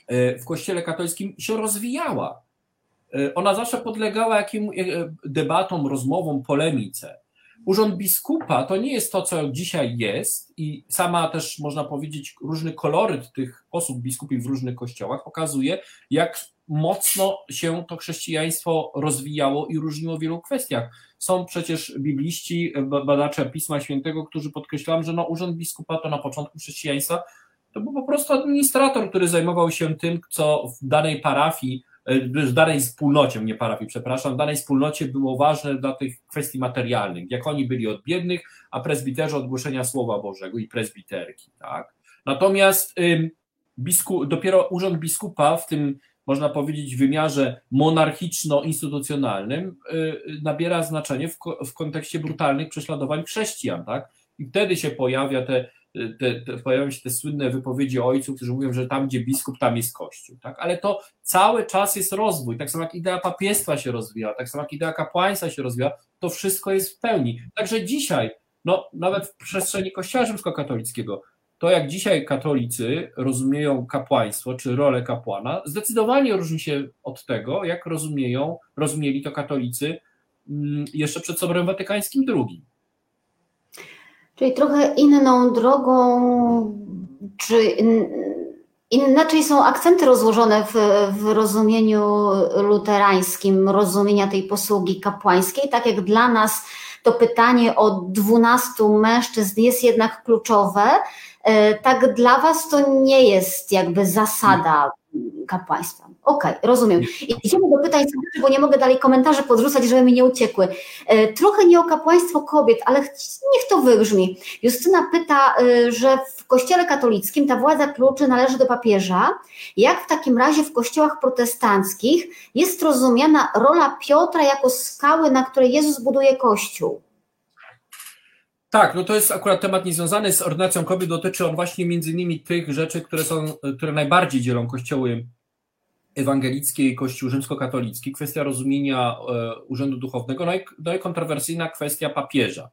e, w kościele katolickim się rozwijała. E, ona zawsze podlegała jakim e, debatom, rozmowom, polemice. Urząd biskupa to nie jest to, co dzisiaj jest, i sama też można powiedzieć, różny koloryt tych osób biskupów w różnych kościołach pokazuje, jak mocno się to chrześcijaństwo rozwijało i różniło w wielu kwestiach. Są przecież bibliści, badacze Pisma Świętego, którzy podkreślają, że no, urząd biskupa to na początku chrześcijaństwa to był po prostu administrator, który zajmował się tym, co w danej parafii E, w danej wspólnocie, nie parafii, przepraszam, w danej wspólnocie było ważne dla tych kwestii materialnych, jak oni byli od biednych, a prezbiterzy od głoszenia Słowa Bożego i prezbiterki, tak? Natomiast biskup, dopiero urząd biskupa w tym, można powiedzieć, wymiarze monarchiczno-instytucjonalnym y, nabiera znaczenie w, w kontekście brutalnych prześladowań chrześcijan, tak? I wtedy się pojawia te te, te, pojawiają się te słynne wypowiedzi ojców, którzy mówią, że tam, gdzie biskup, tam jest kościół. Tak? Ale to cały czas jest rozwój. Tak samo jak idea papiestwa się rozwija, tak samo jak idea kapłaństwa się rozwija, to wszystko jest w pełni. Także dzisiaj, no, nawet w przestrzeni Kościoła rzymskokatolickiego, to jak dzisiaj katolicy rozumieją kapłaństwo czy rolę kapłana, zdecydowanie różni się od tego, jak rozumieją, rozumieli to katolicy mm, jeszcze przed Soborem Watykańskim II. Czyli trochę inną drogą, czy inaczej są akcenty rozłożone w, w rozumieniu luterańskim, rozumienia tej posługi kapłańskiej, tak jak dla nas to pytanie o dwunastu mężczyzn jest jednak kluczowe, tak dla Was to nie jest jakby zasada kapłaństwa. Okej, okay, rozumiem. Idziemy do pytań, bo nie mogę dalej komentarzy podrzucać, żeby mi nie uciekły. E, trochę nie o kapłaństwo kobiet, ale niech to wybrzmi. Justyna pyta, e, że w kościele katolickim ta władza kluczy należy do papieża. Jak w takim razie w kościołach protestanckich jest rozumiana rola Piotra jako skały, na której Jezus buduje kościół? Tak, no to jest akurat temat niezwiązany z ordynacją kobiet, dotyczy on właśnie między innymi tych rzeczy, które są, które najbardziej dzielą kościoły ewangelickie i kościół rzymskokatolicki, kwestia rozumienia e, urzędu duchownego, no i, no i kontrowersyjna kwestia papieża.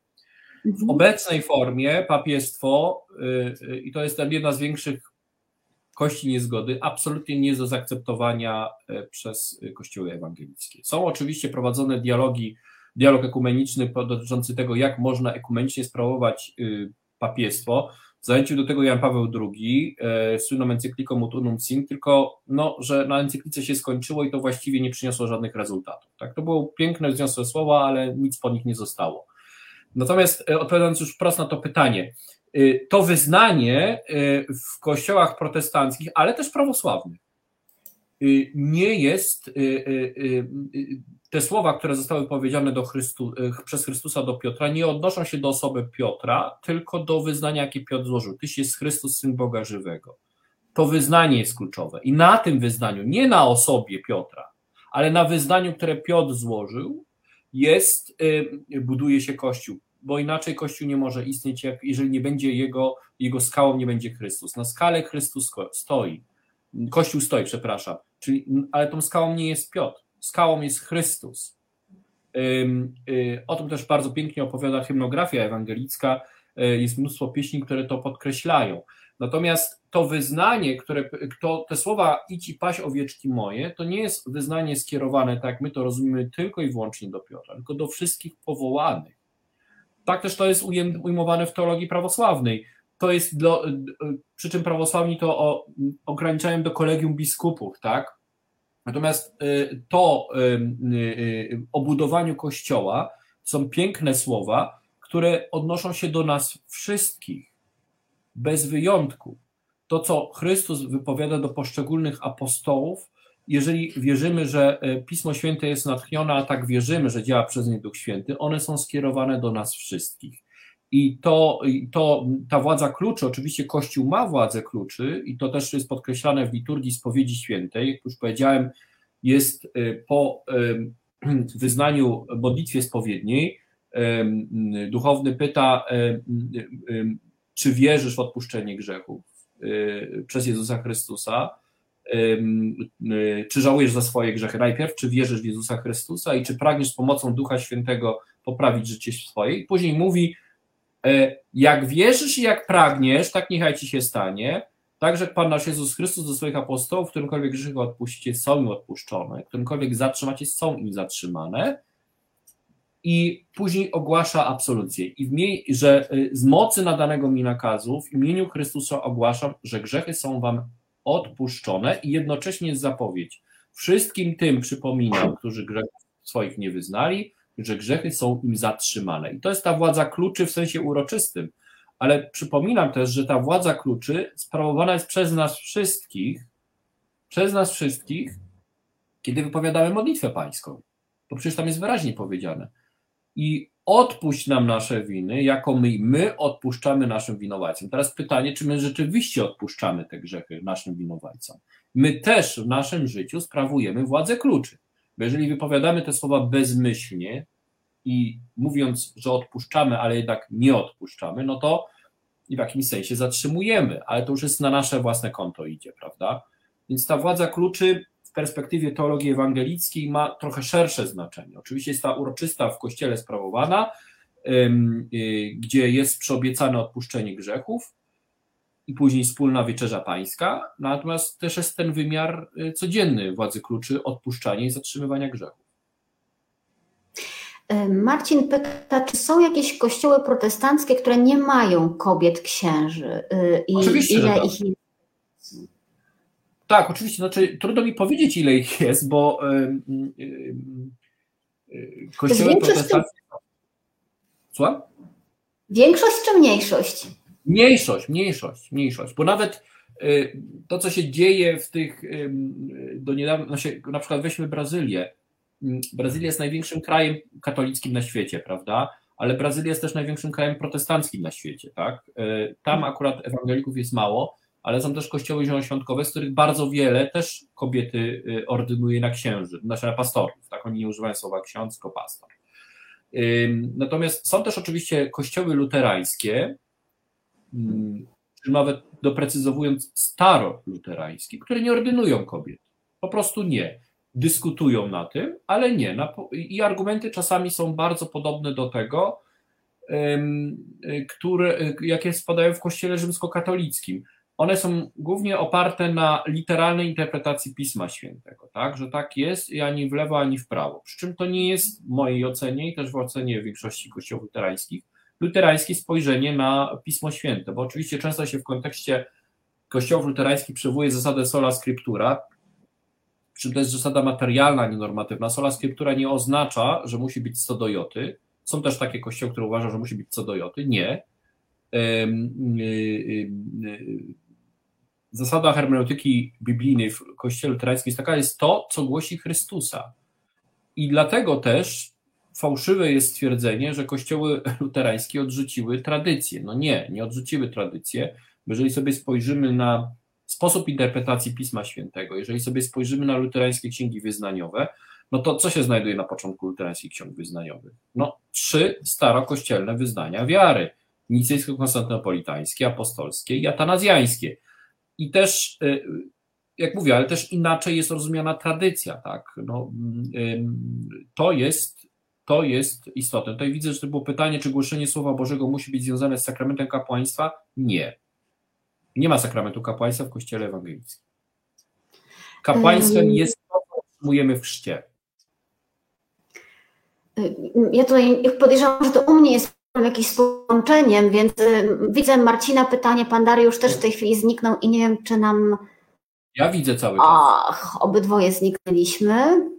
W mhm. obecnej formie papiestwo, e, e, i to jest jedna z większych kości niezgody, absolutnie nie jest do zaakceptowania przez kościoły ewangelickie. Są oczywiście prowadzone dialogi dialog ekumeniczny dotyczący tego, jak można ekumenicznie sprawować y, papiestwo. Zachęcił do tego Jan Paweł II, e, słynną encykliką Ut Unum Sim, tylko no, że na encyklice się skończyło i to właściwie nie przyniosło żadnych rezultatów. Tak? To było piękne, wzniosłe słowa, ale nic po nich nie zostało. Natomiast e, odpowiadając już wprost na to pytanie, y, to wyznanie y, w kościołach protestanckich, ale też prawosławnych, nie jest te słowa, które zostały powiedziane do Chrystu, przez Chrystusa do Piotra, nie odnoszą się do osoby Piotra, tylko do wyznania, jakie Piotr złożył. Tyś jest Chrystus, Syn Boga żywego. To wyznanie jest kluczowe. I na tym wyznaniu, nie na osobie Piotra, ale na wyznaniu, które Piotr złożył, jest, buduje się Kościół, bo inaczej Kościół nie może istnieć, jak, jeżeli nie będzie jego, jego skałą, nie będzie Chrystus. Na skale Chrystus stoi. Kościół stoi, przepraszam. Czyli, ale tą skałą nie jest Piotr skałą jest Chrystus. Y, o tym też bardzo pięknie opowiada hymnografia ewangelicka. Y, jest mnóstwo pieśni, które to podkreślają. Natomiast to wyznanie, które, to, te słowa idź i paś owieczki moje, to nie jest wyznanie skierowane, tak my to rozumiemy, tylko i wyłącznie do Piotra, tylko do wszystkich powołanych. Tak też to jest ujmowane w teologii prawosławnej. To jest, do, przy czym prawosławni to o, ograniczają do kolegium biskupów, tak? Natomiast y, to y, y, o budowaniu kościoła są piękne słowa, które odnoszą się do nas wszystkich, bez wyjątku. To, co Chrystus wypowiada do poszczególnych apostołów, jeżeli wierzymy, że Pismo Święte jest natchnione, a tak wierzymy, że działa przez nie Duch Święty, one są skierowane do nas wszystkich. I to, to ta władza kluczy, oczywiście Kościół ma władzę kluczy i to też jest podkreślane w liturgii spowiedzi świętej. Jak już powiedziałem, jest y, po wyznaniu modlitwie spowiedniej, duchowny pyta, czy wierzysz w odpuszczenie grzechów przez Jezusa Chrystusa, czy żałujesz za swoje grzechy najpierw, czy wierzysz w Jezusa Chrystusa i czy pragniesz z pomocą Ducha Świętego poprawić życie swoje. I później mówi, jak wierzysz i jak pragniesz, tak niechaj ci się stanie, tak, że Pan nasz Jezus Chrystus do swoich apostołów, którymkolwiek grzechy odpuścicie, są im odpuszczone, którymkolwiek zatrzymacie, są im zatrzymane. I później ogłasza absolucję. I w że y, z mocy nadanego mi nakazu w imieniu Chrystusa ogłaszam, że grzechy są wam odpuszczone i jednocześnie jest zapowiedź. Wszystkim tym przypominam, którzy grzechów swoich nie wyznali, że grzechy są im zatrzymane. I to jest ta władza kluczy w sensie uroczystym, ale przypominam też, że ta władza kluczy sprawowana jest przez nas wszystkich, przez nas wszystkich, kiedy wypowiadamy modlitwę pańską. Bo przecież tam jest wyraźnie powiedziane. I odpuść nam nasze winy, jako my, my odpuszczamy naszym winowajcom. Teraz pytanie, czy my rzeczywiście odpuszczamy te grzechy naszym winowajcom. My też w naszym życiu sprawujemy władzę kluczy. Bo jeżeli wypowiadamy te słowa bezmyślnie i mówiąc, że odpuszczamy, ale jednak nie odpuszczamy, no to w jakimś sensie zatrzymujemy, ale to już jest na nasze własne konto idzie, prawda? Więc ta władza kluczy w perspektywie teologii ewangelickiej ma trochę szersze znaczenie. Oczywiście jest ta uroczysta w kościele sprawowana, y, gdzie jest przyobiecane odpuszczenie grzechów i później wspólna wieczerza pańska, natomiast też jest ten wymiar y, codzienny władzy kluczy odpuszczania i zatrzymywania grzechów. Y, Marcin pyta, czy są jakieś kościoły protestanckie, które nie mają kobiet księży? I Oczywiście, ile tak. ich jest? Tak, oczywiście. Znaczy, trudno mi powiedzieć, ile ich jest, bo yy, yy, kościoły protestanckie. Słucham? Większość czy mniejszość? Mniejszość, mniejszość, mniejszość. Bo nawet yy, to, co się dzieje w tych, do niedawna, znaczy, na przykład weźmy Brazylię. Brazylia jest największym krajem katolickim na świecie, prawda? Ale Brazylia jest też największym krajem protestanckim na świecie, tak? Tam akurat ewangelików jest mało, ale są też kościoły zielonoświątkowe, z których bardzo wiele też kobiety y, ordynuje na księży, znaczy na pastorów, tak? Oni nie używają słowa ksiądz, tylko pastor. Natomiast są też oczywiście kościoły luterańskie, czy nawet doprecyzowując staro-luterańskie, które nie ordynują kobiet. Po prostu nie. Dyskutują na tym, ale nie. I argumenty czasami są bardzo podobne do tego, które, jakie spadają w kościele rzymskokatolickim one są głównie oparte na literalnej interpretacji Pisma Świętego, tak, że tak jest i ani w lewo, ani w prawo. Przy czym to nie jest w mojej ocenie i też w ocenie większości kościołów luterańskich, luterańskie spojrzenie na Pismo Święte, bo oczywiście często się w kontekście kościołów luterańskich przywołuje zasadę sola scriptura, przy to jest zasada materialna, nie normatywna. Sola scriptura nie oznacza, że musi być co do joty. Są też takie kościoły, które uważają, że musi być co do joty. Nie zasada hermeneutyki biblijnej w Kościele luterańskim jest taka, jest to, co głosi Chrystusa. I dlatego też fałszywe jest stwierdzenie, że kościoły luterańskie odrzuciły tradycję. No nie, nie odrzuciły tradycję. Jeżeli sobie spojrzymy na sposób interpretacji Pisma Świętego, jeżeli sobie spojrzymy na luterańskie księgi wyznaniowe, no to co się znajduje na początku luterańskich ksiąg wyznaniowych? No trzy starokościelne wyznania wiary. Nicejsko-konstantynopolitańskie, apostolskie i atanazjańskie. I też, y, jak mówię, ale też inaczej jest rozumiana tradycja, tak? No, to jest, to jest istotne. Tutaj widzę, że to było pytanie, czy głoszenie Słowa Bożego musi być związane z sakramentem kapłaństwa? Nie. Nie ma sakramentu kapłaństwa w Kościele Ewangelickim. Kapłaństwem jest to, co otrzymujemy w chrzcie. Ja tutaj podejrzewam, że to u mnie jest jakimś połączeniem, więc widzę Marcina pytanie, pan Dariusz też w tej chwili zniknął i nie wiem, czy nam... Ja widzę cały czas. Ach, obydwoje zniknęliśmy.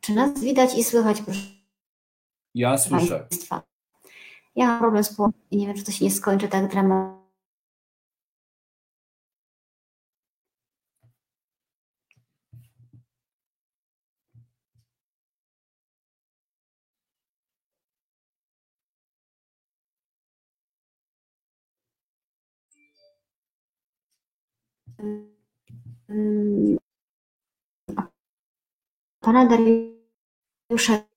Czy nas widać i słychać? Proszę ja słyszę. Państwa. Ja mam problem z połączeniem i nie wiem, czy to się nie skończy tak dramatycznie. Pana Dariusza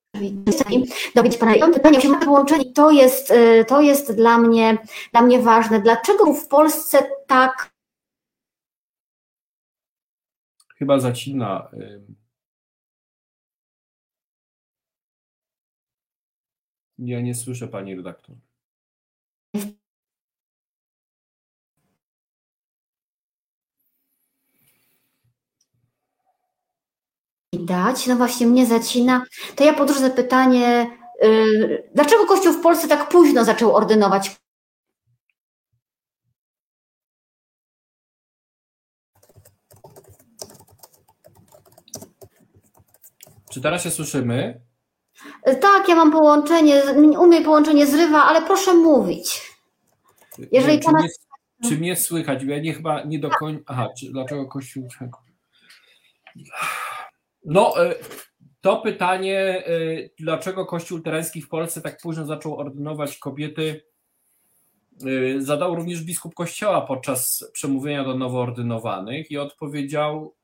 dowiedzieć Pana. I mam pytanie, się połączenie, to jest, y, to jest dla mnie, dla mnie ważne. Dlaczego w Polsce tak Chyba zacina. Ja nie słyszę pani redaktor. Widać, no właśnie mnie zacina. To ja podróżę pytanie, yy, dlaczego Kościół w Polsce tak późno zaczął ordynować Czy teraz się słyszymy? Tak, ja mam połączenie, u mnie połączenie zrywa, ale proszę mówić. Jeżeli czy, pana... mnie, czy mnie słychać? Ja nie chyba nie do końca. Aha, czy, dlaczego Kościół. No, e, to pytanie, e, dlaczego Kościół Tereński w Polsce tak późno zaczął ordynować kobiety, e, zadał również biskup Kościoła podczas przemówienia do nowoordynowanych i odpowiedział,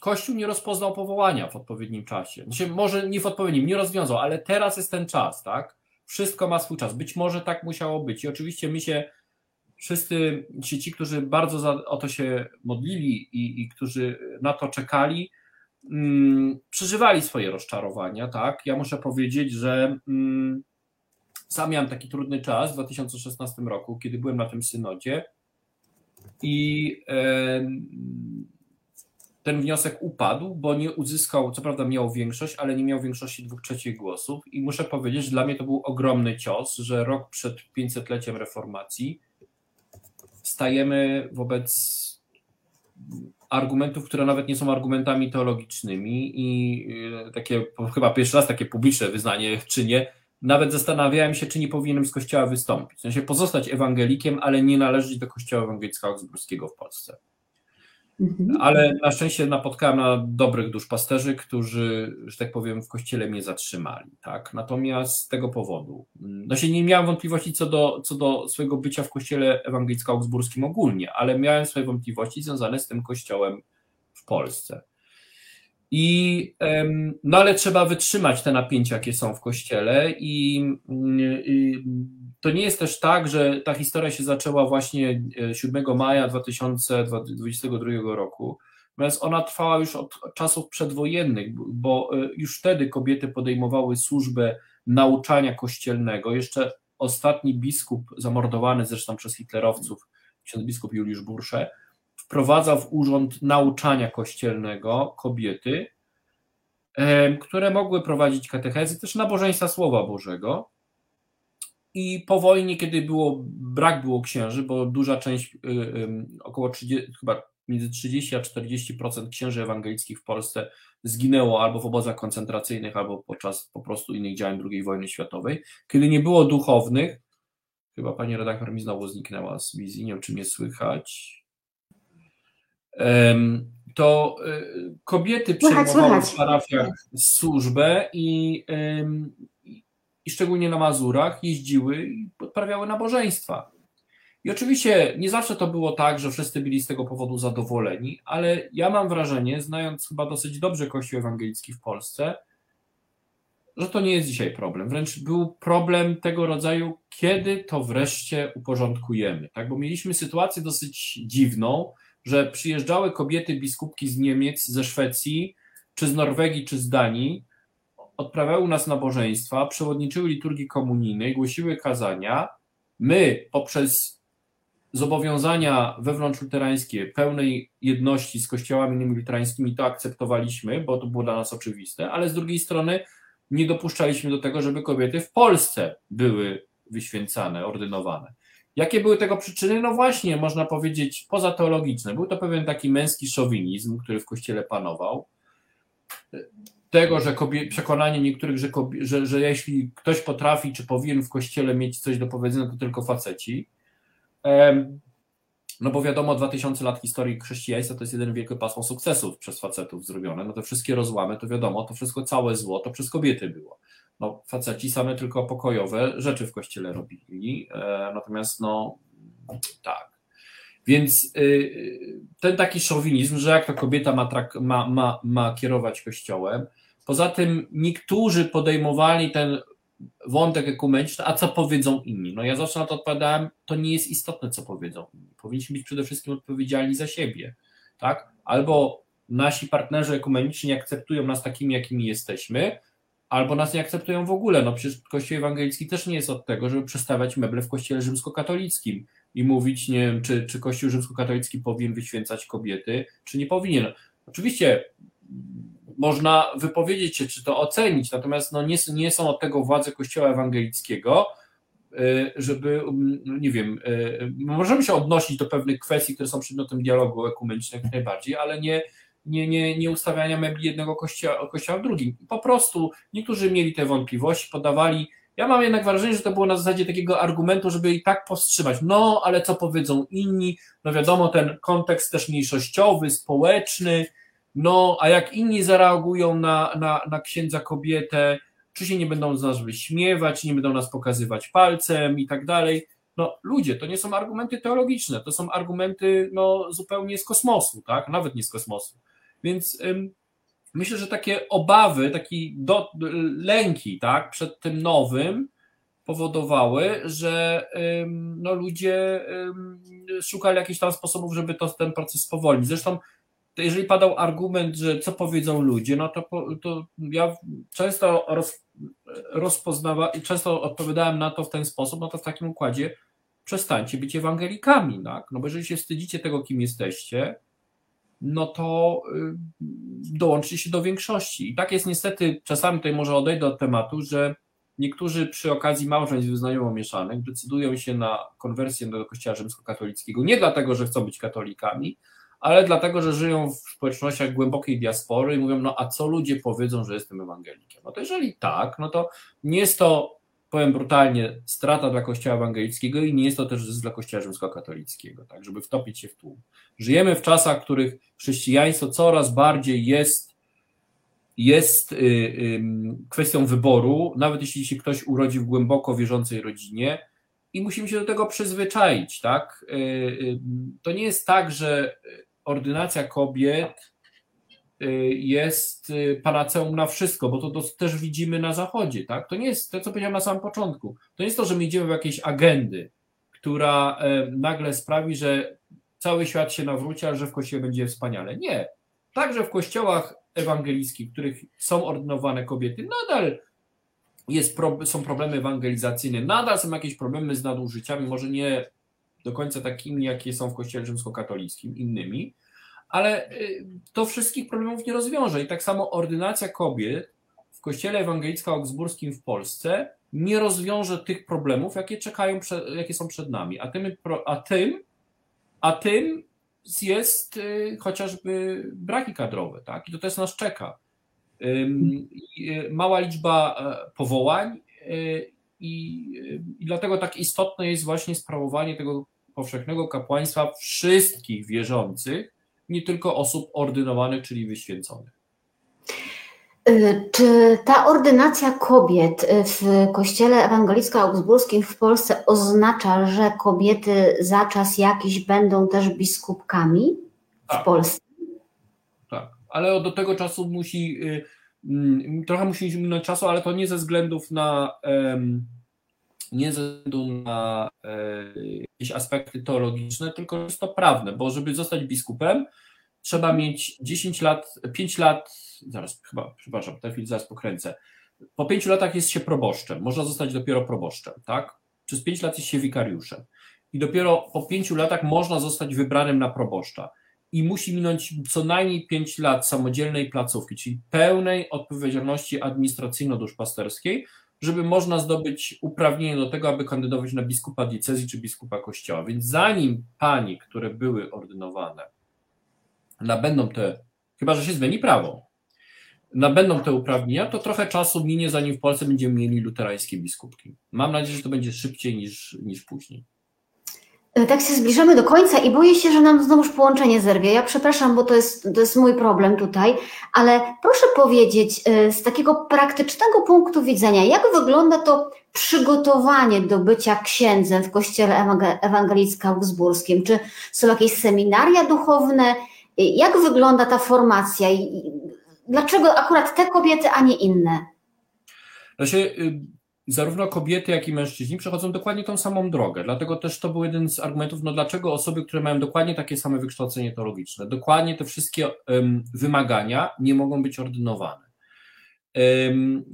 Kościół nie rozpoznał powołania w odpowiednim czasie. Znaczy, może nie w odpowiednim, nie rozwiązał, ale teraz jest ten czas, tak? Wszystko ma swój czas. Być może tak musiało być. I oczywiście my się, wszyscy ci, ci którzy bardzo za, o to się modlili i, i którzy na to czekali, mm, przeżywali swoje rozczarowania, tak? Ja muszę powiedzieć, że mm, sam miałem taki trudny czas w 2016 roku, kiedy byłem na tym synodzie i ten wniosek upadł, bo nie uzyskał, co prawda miał większość, ale nie miał większości dwóch trzecich głosów. I muszę powiedzieć, że dla mnie to był ogromny cios, że rok przed 500-leciem reformacji stajemy wobec argumentów, które nawet nie są argumentami teologicznymi i e, takie, chyba pierwszy raz takie publiczne wyznanie czy nie, nawet zastanawiałem się, czy nie powinienem z kościoła wystąpić. W sensie pozostać ewangelikiem, ale nie należeć do kościoła ewangelickiego augsburskiego w Polsce. Mhm. Ale na szczęście napotkałem na dobrych duszpasterzy, którzy, że tak powiem, w kościele mnie zatrzymali. Tak? Natomiast z tego powodu, no się nie miałem wątpliwości co do, co do swojego bycia w kościele ewangelicko-augsburskim ogólnie, ale miałem swoje wątpliwości związane z tym kościołem w Polsce. I, no ale trzeba wytrzymać te napięcia, jakie są w kościele, i, i to nie jest też tak, że ta historia się zaczęła właśnie 7 e, maja 2022 roku, natomiast ona trwała już od czasów przedwojennych, bo e, już wtedy kobiety podejmowały służbę nauczania kościelnego. Jeszcze ostatni biskup, zamordowany zresztą przez hitlerowców, ksiądz biskup Juliusz Bursze, wprowadzał w urząd nauczania kościelnego kobiety, e, które mogły prowadzić katechezy, też nabożeństwa Słowa Bożego. I po wojnie, kiedy było, brak było księży, bo duża część, y, około 30, chyba między 30 a 40% księży ewangelickich w Polsce zginęło albo w obozach koncentracyjnych, albo podczas po prostu innych działań II wojny światowej. Kiedy nie było duchownych, chyba pani redaktor mi znowu zniknęła z wizji, nie wiem czy mnie słychać, to y, kobiety przejmowały w parafiach służbę i i szczególnie na Mazurach jeździły i odprawiały nabożeństwa. I oczywiście nie zawsze to było tak, że wszyscy byli z tego powodu zadowoleni, ale ja mam wrażenie, znając chyba dosyć dobrze Kościół ewangelicki w Polsce, że to nie jest dzisiaj problem. Wręcz był problem tego rodzaju, kiedy to wreszcie uporządkujemy. Tak? Bo mieliśmy sytuację dosyć dziwną, że przyjeżdżały kobiety biskupki z Niemiec, ze Szwecji, czy z Norwegii, czy z Danii, odprawiały u nas nabożeństwa, przewodniczyły liturgii komunijnej, głosiły kazania. My poprzez zobowiązania wewnątrz-luterańskie, pełnej jedności z kościołami innymi luterańskimi to akceptowaliśmy, bo to było dla nas oczywiste, ale z drugiej strony nie dopuszczaliśmy do tego, żeby kobiety w Polsce były wyświęcane, ordynowane. Jakie były tego przyczyny? No właśnie, można powiedzieć, pozateologiczne. Był to pewien taki męski szowinizm, który w kościele panował tego, że kobie, przekonanie niektórych, że, kobie, że, że jeśli ktoś potrafi, czy powinien w kościele mieć coś do powiedzenia, to tylko faceci. No bo wiadomo, 2000 lat historii chrześcijaństwa to jest jeden wielkie pasmo sukcesów przez facetów zrobione. No te wszystkie rozłamy, to wiadomo, to wszystko całe zło, to przez kobiety było. No faceci same tylko pokojowe rzeczy w kościele robili. E, natomiast no tak. Więc y, ten taki szowinizm, że jak to kobieta ma, ma, ma, ma kierować kościołem, Poza tym niektórzy podejmowali ten wątek ekumeniczny, a co powiedzą inni? No ja zawsze na to odpowiadałem, to nie jest istotne, co powiedzą inni. Powinniśmy być przede wszystkim odpowiedzialni za siebie, tak? Albo nasi partnerzy ekumeniczni akceptują nas takimi, jakimi jesteśmy, albo nas nie akceptują w ogóle. No przecież Kościół ewangelicki też nie jest od tego, żeby przestawiać meble w Kościele rzymskokatolickim i mówić, nie wiem, czy, czy Kościół rzymskokatolicki powinien wyświęcać kobiety, czy nie powinien. Oczywiście można wypowiedzieć się, czy to ocenić, natomiast no nie, nie są od tego władze Kościoła ewangelickiego, y, żeby, mm, nie wiem, y, możemy się odnosić do pewnych kwestii, które są przedmiotem dialogu ekumenicznego najbardziej, ale nie, nie, nie, nie ustawiania mebli jednego kościoła, kościoła w drugim. Po prostu niektórzy mieli te wątpliwości, podawali. Ja mam jednak wrażenie, że to było na zasadzie takiego argumentu, żeby i tak powstrzymać. No, ale co powiedzą inni? No wiadomo, ten kontekst też mniejszościowy, społeczny, no, a jak inni zareagują na, na, na księdza kobietę, czy się nie będą z nas wyśmiewać, nie będą nas pokazywać palcem i tak dalej. No, ludzie, to nie są argumenty teologiczne, to są argumenty no, zupełnie z kosmosu, tak? Nawet nie z kosmosu. Więc ym, myślę, że takie obawy, takie do, lęki, tak, przed tym nowym powodowały, że ym, no, ludzie ym, szukali jakichś tam sposobów, żeby to, ten proces spowolnić. Zresztą to jeżeli padał argument, że co powiedzą ludzie, no to, to ja często roz, rozpoznawałem, często odpowiadałem na to w ten sposób, no to w takim układzie przestańcie być ewangelikami, tak? No bo jeżeli się wstydzicie tego, kim jesteście, no to y, dołączcie się do większości. I tak jest niestety, czasami tutaj może odejdę od tematu, że niektórzy przy okazji małżeństw wyznajomo mieszanych decydują się na konwersję do kościoła rzymskokatolickiego nie dlatego, że chcą być katolikami, ale dlatego, że żyją w społecznościach głębokiej diaspory i mówią, no a co ludzie powiedzą, że jestem ewangelikiem? No to jeżeli tak, no to nie jest to, powiem brutalnie, strata dla Kościoła ewangelickiego i nie jest to też zysk dla Kościoła rzymskokatolickiego, tak, żeby wtopić się w tłum. Żyjemy w czasach, w których chrześcijaństwo coraz bardziej jest jest y, y, kwestią wyboru, nawet jeśli się ktoś urodzi w głęboko wierzącej rodzinie, i musimy się do tego przyzwyczaić, tak? Y, y, to nie jest tak, że ordynacja kobiet y, jest y, panaceum na wszystko, bo to, to, też widzimy na zachodzie, tak? To nie jest to, co powiedziałem na samym początku. To nie jest to, że my idziemy w jakieś agendy, która e, nagle sprawi, że cały świat się nawróci, a że w kościele będzie wspaniale. Nie. Także w kościołach ewangelickich, w których są ordynowane kobiety, nadal jest, są problemy ewangelizacyjne, nadal są jakieś problemy z nadużyciami, może nie do końca takimi, jakie są w Kościele rzymskokatolickim, innymi, ale y, to wszystkich problemów nie rozwiąże. I tak samo ordynacja kobiet w Kościele Ewangelicko-Augsburskim w Polsce nie rozwiąże tych problemów, jakie czekają, jakie są przed nami. A tym, a tym, a tym jest y, chociażby braki kadrowe, tak? I to też nas czeka. Y, mała liczba e, powołań i, i dlatego tak istotne jest właśnie sprawowanie tego powszechnego kapłaństwa wszystkich wierzących, nie tylko osób ordynowanych, czyli wyświęconych. Y, czy ta ordynacja kobiet w Kościele Ewangelicko-Augsburskim w Polsce oznacza, że kobiety za czas jakiś będą też biskupkami w tak. Polsce? Tak, ale do tego czasu musi, y, mm, trochę musi minąć czasu, ale to nie ze względów na nie ze względu na e, jakieś aspekty teologiczne, tylko jest to prawne, bo żeby zostać biskupem, trzeba mieć 10 lat, 5 lat, zaraz chyba, przepraszam, ten chwilę zaraz pokręcę. Po 5 latach jest się proboszczem, można zostać dopiero proboszczem, tak? Przez 5 lat jest się wikariuszem. I dopiero po 5 latach można zostać wybranym na proboszcza. I musi minąć co najmniej 5 lat samodzielnej placówki, czyli pełnej odpowiedzialności administracyjno-duszpasterskiej, żeby można zdobyć uprawnienie do tego, aby kandydować na biskupa diecezji czy biskupa kościoła. Więc zanim pani, które były ordynowane, nabędą te, chyba że się zmieni prawo, nabędą te uprawnienia, to trochę czasu minie, zanim w Polsce będziemy mieli luterańskie biskupki. Mam nadzieję, że to będzie szybciej niż, niż później. E, tak się zbliżamy do końca i boję się, że nam znowuż połączenie zerwie. Ja przepraszam, bo to jest, to jest mój problem tutaj, ale proszę powiedzieć e, z takiego praktycznego punktu widzenia, jak wygląda to przygotowanie do bycia księdzem w kościele ewangelicko-augsburskim? Czy są jakieś seminaria duchowne? Jak wygląda ta formacja? dlaczego akurat te kobiety, a nie inne? Znaczy, zarówno kobiety, jak i mężczyźni przechodzą dokładnie tą samą drogę. Dlatego też to był jeden z argumentów, no dlaczego osoby, które mają dokładnie takie same wykształcenie teologiczne, dokładnie te wszystkie um, wymagania nie mogą być ordynowane. Um,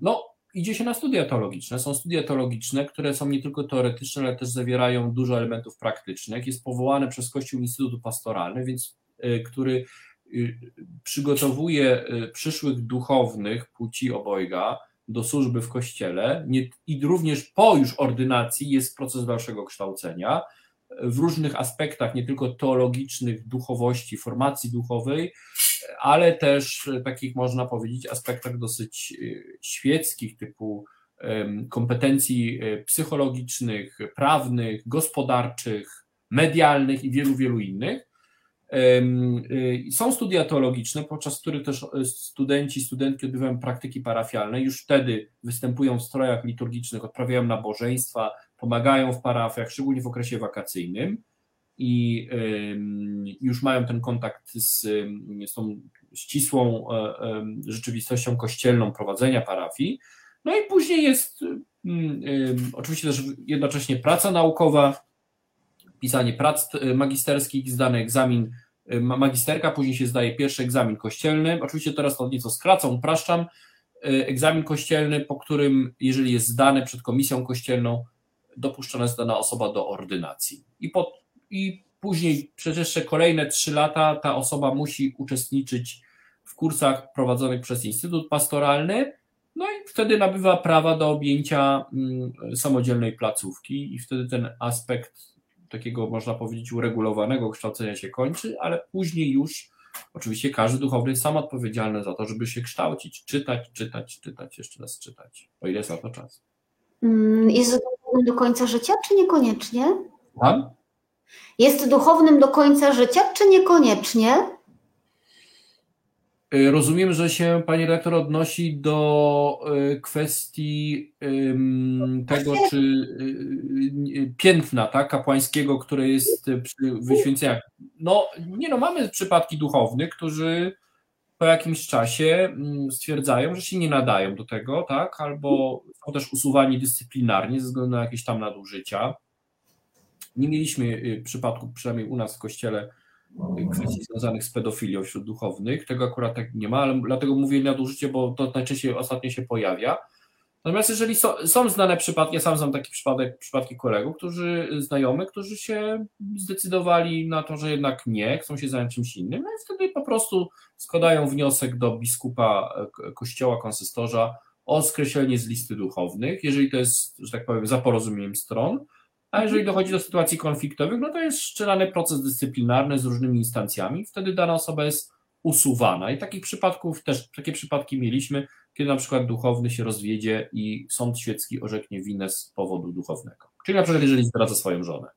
no, idzie się na studia teologiczne. Są studia teologiczne, które są nie tylko teoretyczne, ale też zawierają dużo elementów praktycznych. Jest powołany przez Kościół Instytut Pastoralny, więc y, który y, przygotowuje przyszłych duchownych płci obojga do służby w kościele nie, i również po już ordynacji jest proces dalszego kształcenia w różnych aspektach, nie tylko teologicznych, duchowości, formacji duchowej, ale też takich, można powiedzieć, aspektach dosyć y, świeckich, typu kompetencji y, psychologicznych, prawnych, gospodarczych, medialnych i wielu, wielu innych. Y, są studia teologiczne, podczas których też e, studenci, studentki odbywają praktyki parafialne. Już wtedy występują w strojach liturgicznych, odprawiają nabożeństwa, pomagają w parafiach, szczególnie w okresie wakacyjnym i już mają ten kontakt z, z tą ścisłą e, rzeczywistością kościelną prowadzenia parafii. No i później jest oczywiście też jednocześnie praca naukowa, pisanie prac e, magisterskich, zdany egzamin e, magisterka, później się zdaje pierwszy egzamin kościelny. Oczywiście teraz to nieco skracam, upraszczam. E, egzamin kościelny, po którym, jeżeli jest zdany przed komisją kościelną, dopuszczona jest dana osoba do ordynacji. I, po, i później przez jeszcze kolejne trzy lata ta osoba musi uczestniczyć w kursach prowadzonych przez Instytut Pastoralny, no i wtedy nabywa prawa do objęcia mm, samodzielnej placówki i wtedy ten aspekt takiego, można powiedzieć, uregulowanego kształcenia się kończy, ale później już oczywiście każdy duchowny jest sam odpowiedzialny za to, żeby się kształcić, czytać, czytać, czytać, jeszcze raz czytać, o ile jest na to czas. Mm, jest duchownym do końca życia, czy niekoniecznie? Pan? Jest duchownym do końca życia, czy niekoniecznie? Y, rozumiem, że się pani rektor odnosi do y, kwestii tego, czy y, piętna tak, kapłańskiego, które jest przy wyświęceniach. No, nie no, mamy przypadki duchownych, którzy po jakimś czasie mm, stwierdzają, że się nie nadają do tego, tak, albo są też usuwani dyscyplinarnie ze względu na jakieś tam nadużycia. Nie mieliśmy przypadków, przynajmniej u nas w kościele, kwestii związanych z pedofilią wśród duchownych. Tego akurat tak nie ma, ale dlatego mówię nadużycie, bo to najczęściej ostatnio się pojawia. Natomiast jeżeli so, są znane przypadki, ja sam znam taki przypadek, przypadki kolegów, którzy, znajomych, którzy się zdecydowali na to, że jednak nie, chcą się zająć czymś innym, no i wtedy po prostu składają wniosek do biskupa e, kościoła, konsystorza o skreślenie z listy duchownych, jeżeli to jest, że tak powiem, za porozumieniem stron, a jeżeli dochodzi do sytuacji konfliktowych, no to jest szczelany proces dyscyplinarny z różnymi instancjami, wtedy dana osoba jest usuwana. I takich przypadków też, takie przypadki mieliśmy, kiedy na przykład duchowny się rozwiedzie i sąd świecki orzeknie winę z powodu duchownego. Czyli na przykład jeżeli zdradza swoją żonę.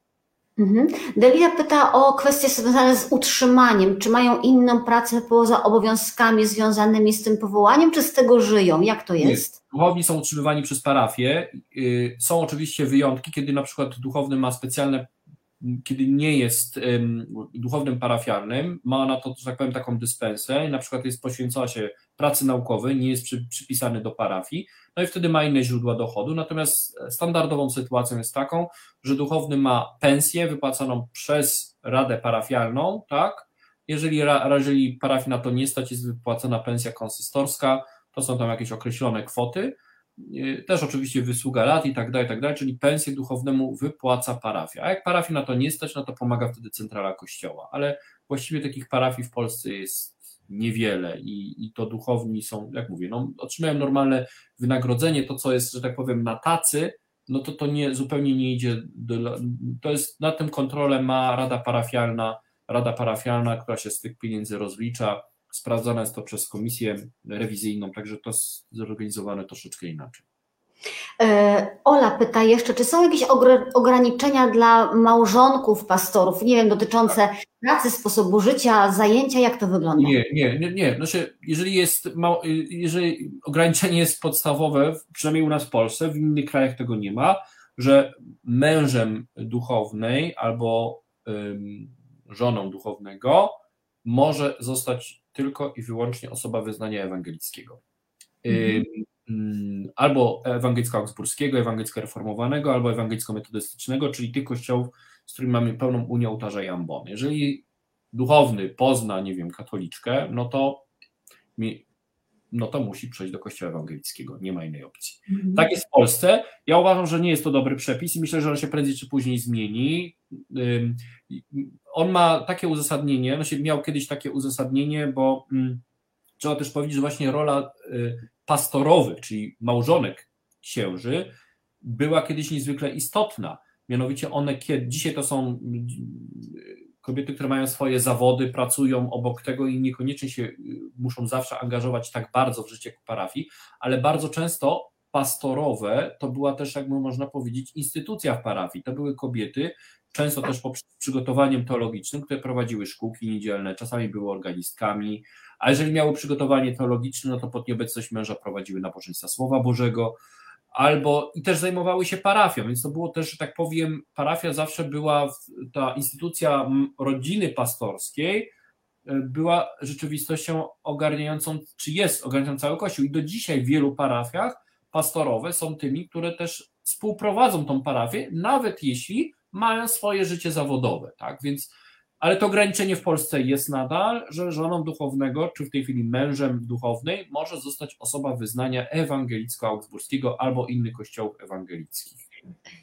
Mhm. Delia pyta o kwestie związane z utrzymaniem. Czy mają inną pracę poza obowiązkami związanymi z tym powołaniem, czy z tego żyją? Jak to jest? Nie. Duchowni są utrzymywani przez parafię. Y, są oczywiście wyjątki, kiedy na przykład duchowny ma specjalne kiedy nie jest duchownym parafialnym, ma na to, że tak powiem, taką dyspensę, na przykład jest poświęcała się pracy naukowej, nie jest przy, przypisany do parafii, no i wtedy ma inne źródła dochodu. Natomiast standardową sytuacją jest taką, że duchowny ma pensję wypłacaną przez radę parafialną, tak? Jeżeli, jeżeli parafii na to nie stać, jest wypłacona pensja konsystorska, to są tam jakieś określone kwoty, też oczywiście wysługa lat i tak dalej, i tak dalej, czyli pensję duchownemu wypłaca parafia. A jak parafii na to nie stać, no to pomaga wtedy centrala kościoła. Ale właściwie takich parafii w Polsce jest niewiele i, i to duchowni są, jak mówię, no, otrzymają normalne wynagrodzenie, to co jest, że tak powiem, na tacy, no to to nie, zupełnie nie idzie, do, to jest, na tym kontrolę ma rada parafialna, rada parafialna, która się z tych pieniędzy rozlicza, Sprawdzane jest to przez komisję rewizyjną, także to jest zorganizowane troszeczkę inaczej. E, Ola pyta jeszcze, czy są jakieś ograniczenia dla małżonków pastorów, nie wiem, dotyczące pracy, sposobu życia, zajęcia, jak to wygląda? Nie, nie, nie, nie. Znaczy, jeżeli jest, jeżeli ograniczenie jest podstawowe, przynajmniej u nas w Polsce, w innych krajach tego nie ma, że mężem duchownej albo żoną duchownego może zostać tylko i wyłącznie osoba wyznania ewangelickiego. Mhm. Mm, albo ewangelicko-augsburskiego, ewangelicko-reformowanego, albo ewangelicko-metodystycznego, czyli tych kościołów, z którymi mamy pełną Unię ołtarza i ambony. Jeżeli duchowny pozna, nie wiem, katoliczkę, no to no to musi przejść do kościoła ewangelickiego. Nie ma innej opcji. Mhm. Tak jest w Polsce. Ja uważam, że nie jest to dobry przepis i myślę, że on się prędzej czy później zmieni. On ma takie uzasadnienie, on się miał kiedyś takie uzasadnienie, bo mm, trzeba też powiedzieć, że właśnie rola y, pastorowych, czyli małżonek księży, była kiedyś niezwykle istotna. Mianowicie one, kiedy dzisiaj to są kobiety, które mają swoje zawody, pracują obok tego i niekoniecznie się y, muszą zawsze angażować tak bardzo w życie parafii, ale bardzo często pastorowe to była też, jakby można powiedzieć, instytucja w parafii. To były kobiety, często też poprzez przygotowaniem teologicznym, które prowadziły szkółki niedzielne, czasami były organistkami, a jeżeli miały przygotowanie teologiczne, no to pod nieobecność męża prowadziły nabożeństwa Słowa Bożego, albo i też zajmowały się parafią, więc to było też, że tak powiem, parafia zawsze była, ta instytucja rodziny pastorskiej e, była rzeczywistością ogarniającą, czy jest ogarniającą cały Kościół. I do dzisiaj w wielu parafiach pastorowe są tymi, które też współprowadzą tą parafię, nawet jeśli mają swoje życie zawodowe, tak, więc ale to ograniczenie w Polsce jest nadal, że żoną duchownego, czy w tej chwili mężem duchownej, może zostać osoba wyznania ewangelicko-augsburskiego albo innych kościołów ewangelickich.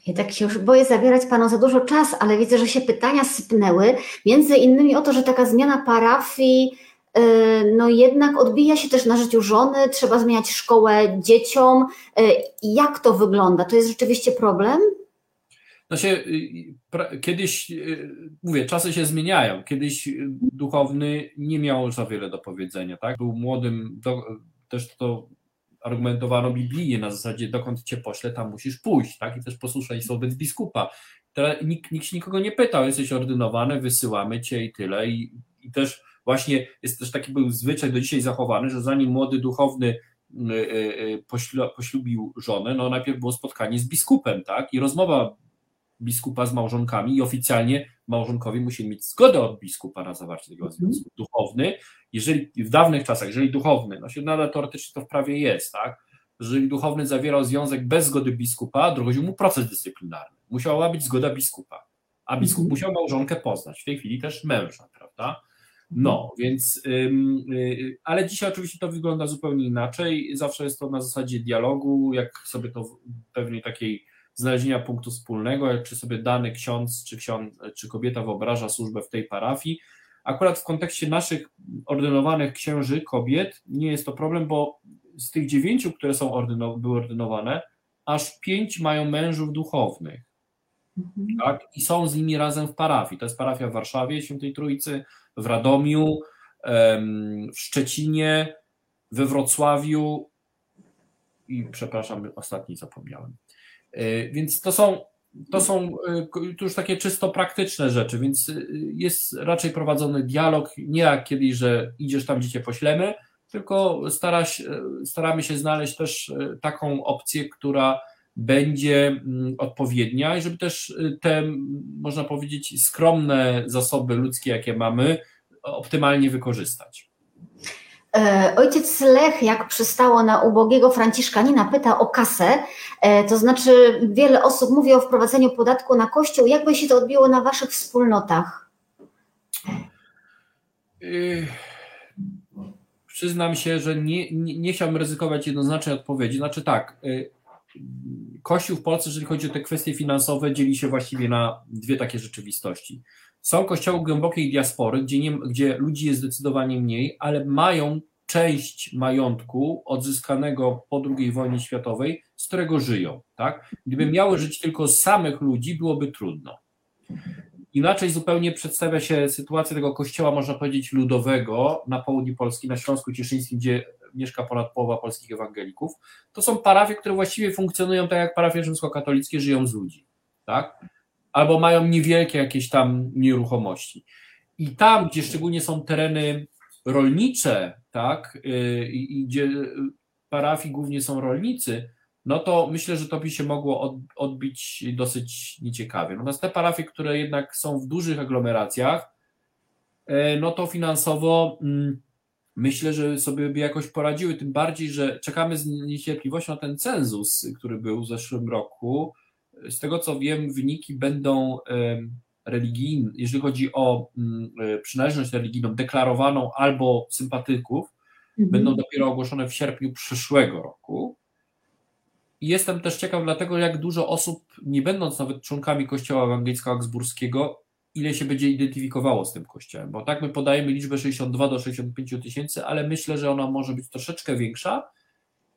Ja tak się już boję zabierać Panu za dużo czas, ale widzę, że się pytania sypnęły. Między innymi o to, że taka zmiana parafii y, no jednak odbija się też na życiu żony, trzeba zmieniać szkołę dzieciom. Y, jak to wygląda? To jest rzeczywiście problem? Znaczy, y, kiedyś, y, mówię, czasy się zmieniają. Kiedyś y, duchowny nie miał za wiele do powiedzenia, tak? Był młodym, do, też to argumentowano biblijnie na zasadzie, dokąd cię pośle, tam musisz pójść, tak? I też posłuszaj wobec biskupa. Teraz nikt, nikt się nikogo nie pytał, jesteś ordynowany, wysyłamy cię i tyle. I, I też właśnie jest też taki był zwyczaj do dzisiaj zachowany, że zanim młody duchowny poślubił żonę, no najpierw było spotkanie z biskupem, tak? I rozmowa biskupa z małżonkami i oficjalnie małżonkowie musieli mieć zgodę od biskupa na zawarcie tego mhm. związku. Duchowny, jeżeli w dawnych czasach, jeżeli duchowny, no się nadal teoretycznie to w prawie jest, tak? Jeżeli duchowny zawierał związek bez zgody biskupa, dochodził mu proces dyscyplinarny. Musiała być zgoda biskupa, a biskup mhm. musiał małżonkę poznać, w tej chwili też męża, prawda? No, mhm. więc, yy, ale dzisiaj oczywiście to wygląda zupełnie inaczej. Zawsze jest to na zasadzie dialogu, jak sobie to w pewnej takiej znalezienia punktu wspólnego, czy sobie dany ksiądz, czy, ksiądz, czy kobieta wyobraża służbę w tej parafii. Akurat w kontekście naszych ordynowanych księży, kobiet, nie jest to problem, bo z tych dziewięciu, które są ordyno, były ordynowane, aż pięć mają mężów duchownych. Mhm. Tak? I są z nimi razem w parafii. To jest parafia w Warszawie, Świętej Trójcy, w Radomiu, w Szczecinie, we Wrocławiu i przepraszam, ostatni zapomniałem. E, więc to są, to są e, już takie czysto praktyczne rzeczy, więc e, jest raczej prowadzony dialog, nie jak kiedyś, że idziesz tam, gdzie cię poślemy, tylko staramy się znaleźć też taką opcję, która będzie mm, odpowiednia i żeby też te, można powiedzieć, skromne zasoby ludzkie, jakie mamy, optymalnie wykorzystać. E, ojciec Lech, jak przystało na ubogiego Franciszkanina, pyta o kasę, e, to znaczy wiele osób mówi o wprowadzeniu podatku na kościół. Jak by się to odbiło na waszych wspólnotach? Yy, przyznam się, że nie, nie, nie chciałbym ryzykować jednoznacznej odpowiedzi. Znaczy tak, yy, Kościół w Polsce, jeżeli chodzi o te kwestie finansowe, dzieli się właściwie na dwie takie rzeczywistości. Są kościoły głębokiej diaspory, gdzie, nie, gdzie ludzi jest zdecydowanie mniej, ale mają część majątku odzyskanego po II wojnie światowej, z którego żyją. Tak? Gdyby miały żyć tylko z samych ludzi, byłoby trudno. Inaczej zupełnie przedstawia się sytuacja tego kościoła, można powiedzieć, ludowego na południu Polski, na Śląsku Cieszyńskim, gdzie mieszka ponad połowa polskich ewangelików. To są parafie, które właściwie funkcjonują tak jak parafie rzymskokatolickie, żyją z ludzi. Tak? Albo mają niewielkie jakieś tam nieruchomości. I tam, gdzie szczególnie są tereny rolnicze, tak, y, i, gdzie parafii głównie są rolnicy, no to myślę, że to by się mogło odbić dosyć nieciekawie. Natomiast te parafie, które jednak są w dużych aglomeracjach, y, no to finansowo mm, myślę, że sobie by jakoś poradziły, tym bardziej, że czekamy z niecierpliwością na ten cenzus, który był w zeszłym roku. Z tego co wiem, wyniki będą religijne, jeżeli chodzi o mm, e, przynależność religijną deklarowaną albo sympatyków, mhm. będą dopiero ogłoszone w sierpniu przyszłego roku. I jestem też ciekaw dlatego, jak dużo osób, nie będąc nawet członkami Kościoła Ewangelicko-Augsburskiego, ile się będzie identyfikowało z tym kościołem, bo tak my podajemy liczbę 62 do 65 tysięcy, ale myślę, że ona może być troszeczkę większa,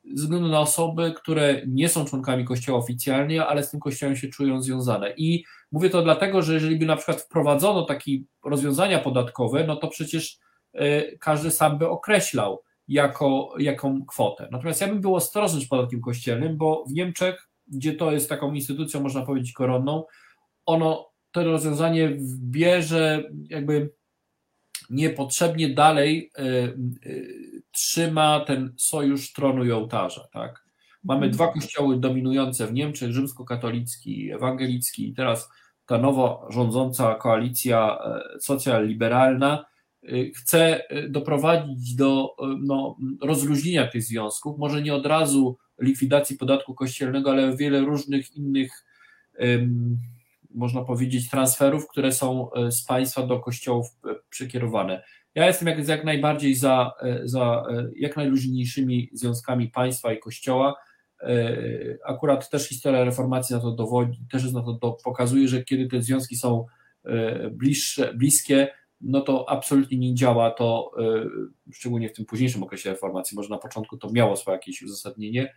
ze względu na osoby, które nie są członkami kościoła oficjalnie, ale z tym kościołem się czują związane. I mówię to dlatego, że jeżeli by na przykład wprowadzono takie rozwiązania podatkowe, no to przecież e, każdy sam by określał, jako, jaką kwotę. Natomiast ja bym był ostrożny z podatkiem kościelnym, bo w Niemczech, gdzie to jest taką instytucją, można powiedzieć, koronną, ono to rozwiązanie bierze jakby niepotrzebnie dalej y, y, trzyma ten sojusz tronu i ołtarza. Tak? Mamy dwa kościoły dominujące w Niemczech, rzymskokatolicki i ewangelicki, i teraz ta nowo rządząca koalicja e, socjal-liberalna y, chce doprowadzić do no, rozluźnienia tych związków, może nie od razu likwidacji podatku kościelnego, ale wiele różnych innych można powiedzieć, transferów, które są e, z państwa do kościołów e, przekierowane. Ja jestem jak, jak najbardziej za, e, za jak najluźniejszymi związkami państwa i kościoła. Akurat też historia reformacji na to dowodzi, też jest na to do, pokazuje, że kiedy te związki są bliższe, bliskie, no to absolutnie nie działa to, szczególnie w tym późniejszym okresie reformacji, może na początku to miało swoje jakieś uzasadnienie,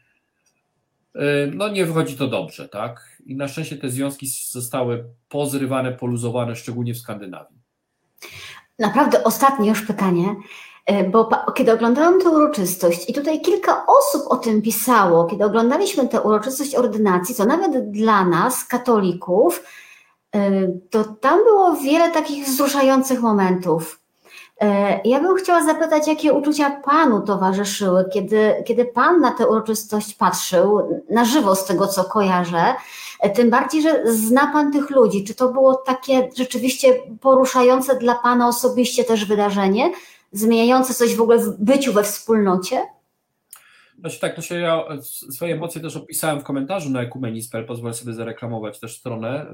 no nie wychodzi to dobrze, tak? I na szczęście te związki zostały pozrywane, poluzowane, szczególnie w Skandynawii. Naprawdę ostatnie już pytanie, y, bo kiedy oglądałam tę uroczystość i tutaj kilka osób o tym pisało, kiedy oglądaliśmy tę uroczystość ordynacji, to nawet dla nas, katolików, y, to tam było wiele takich wzruszających momentów. E, ja bym chciała zapytać, jakie uczucia Panu towarzyszyły, kiedy, kiedy Pan na tę uroczystość patrzył, na żywo z tego, co kojarzę, e, tym bardziej, że zna Pan tych ludzi. Czy to było takie rzeczywiście poruszające dla Pana osobiście też wydarzenie, zmieniające coś w ogóle w byciu we wspólnocie? Znaczy tak, to się ja swoje emocje też opisałem w komentarzu na ekumenis.pl, pozwolę sobie zareklamować też stronę,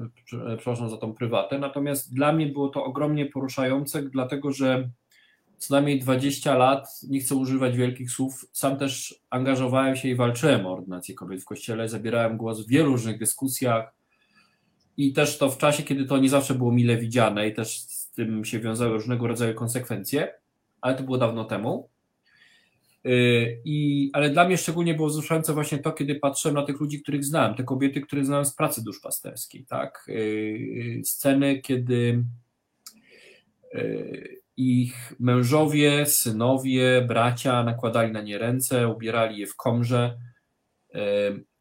przepraszam za tą prywatę, natomiast dla mnie było to ogromnie poruszające, dlatego że co najmniej 20 lat, nie chcę używać wielkich słów, sam też angażowałem się i walczyłem o ordynację kobiet w kościele, zabierałem głos w wielu różnych dyskusjach i też to w czasie, kiedy to nie zawsze było mile widziane i też z tym się wiązały różnego rodzaju konsekwencje, ale to było dawno temu. Y, I, ale dla mnie szczególnie było wzruszające właśnie to, kiedy patrzyłem na tych ludzi, których znałem, te kobiety, które znałem z pracy duszpasterskiej, tak? Y, sceny, kiedy y, ich mężowie, synowie, bracia nakładali na nie ręce, ubierali je w komrze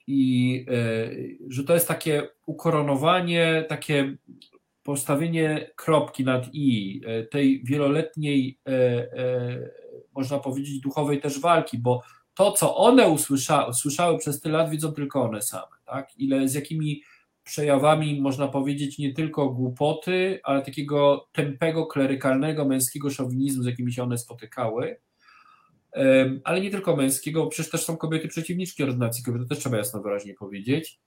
i że to jest takie ukoronowanie, takie postawienie kropki nad i tej wieloletniej można powiedzieć, duchowej też walki, bo to, co one usłysza, usłyszały przez tyle lat, widzą tylko one same. Tak? Ile, z jakimi przejawami, można powiedzieć, nie tylko głupoty, ale takiego tępego, klerykalnego, męskiego szowinizmu, z jakimi się one spotykały. Ale nie tylko męskiego, bo przecież też są kobiety przeciwniczki ordynacji kobiety, to też trzeba jasno wyraźnie powiedzieć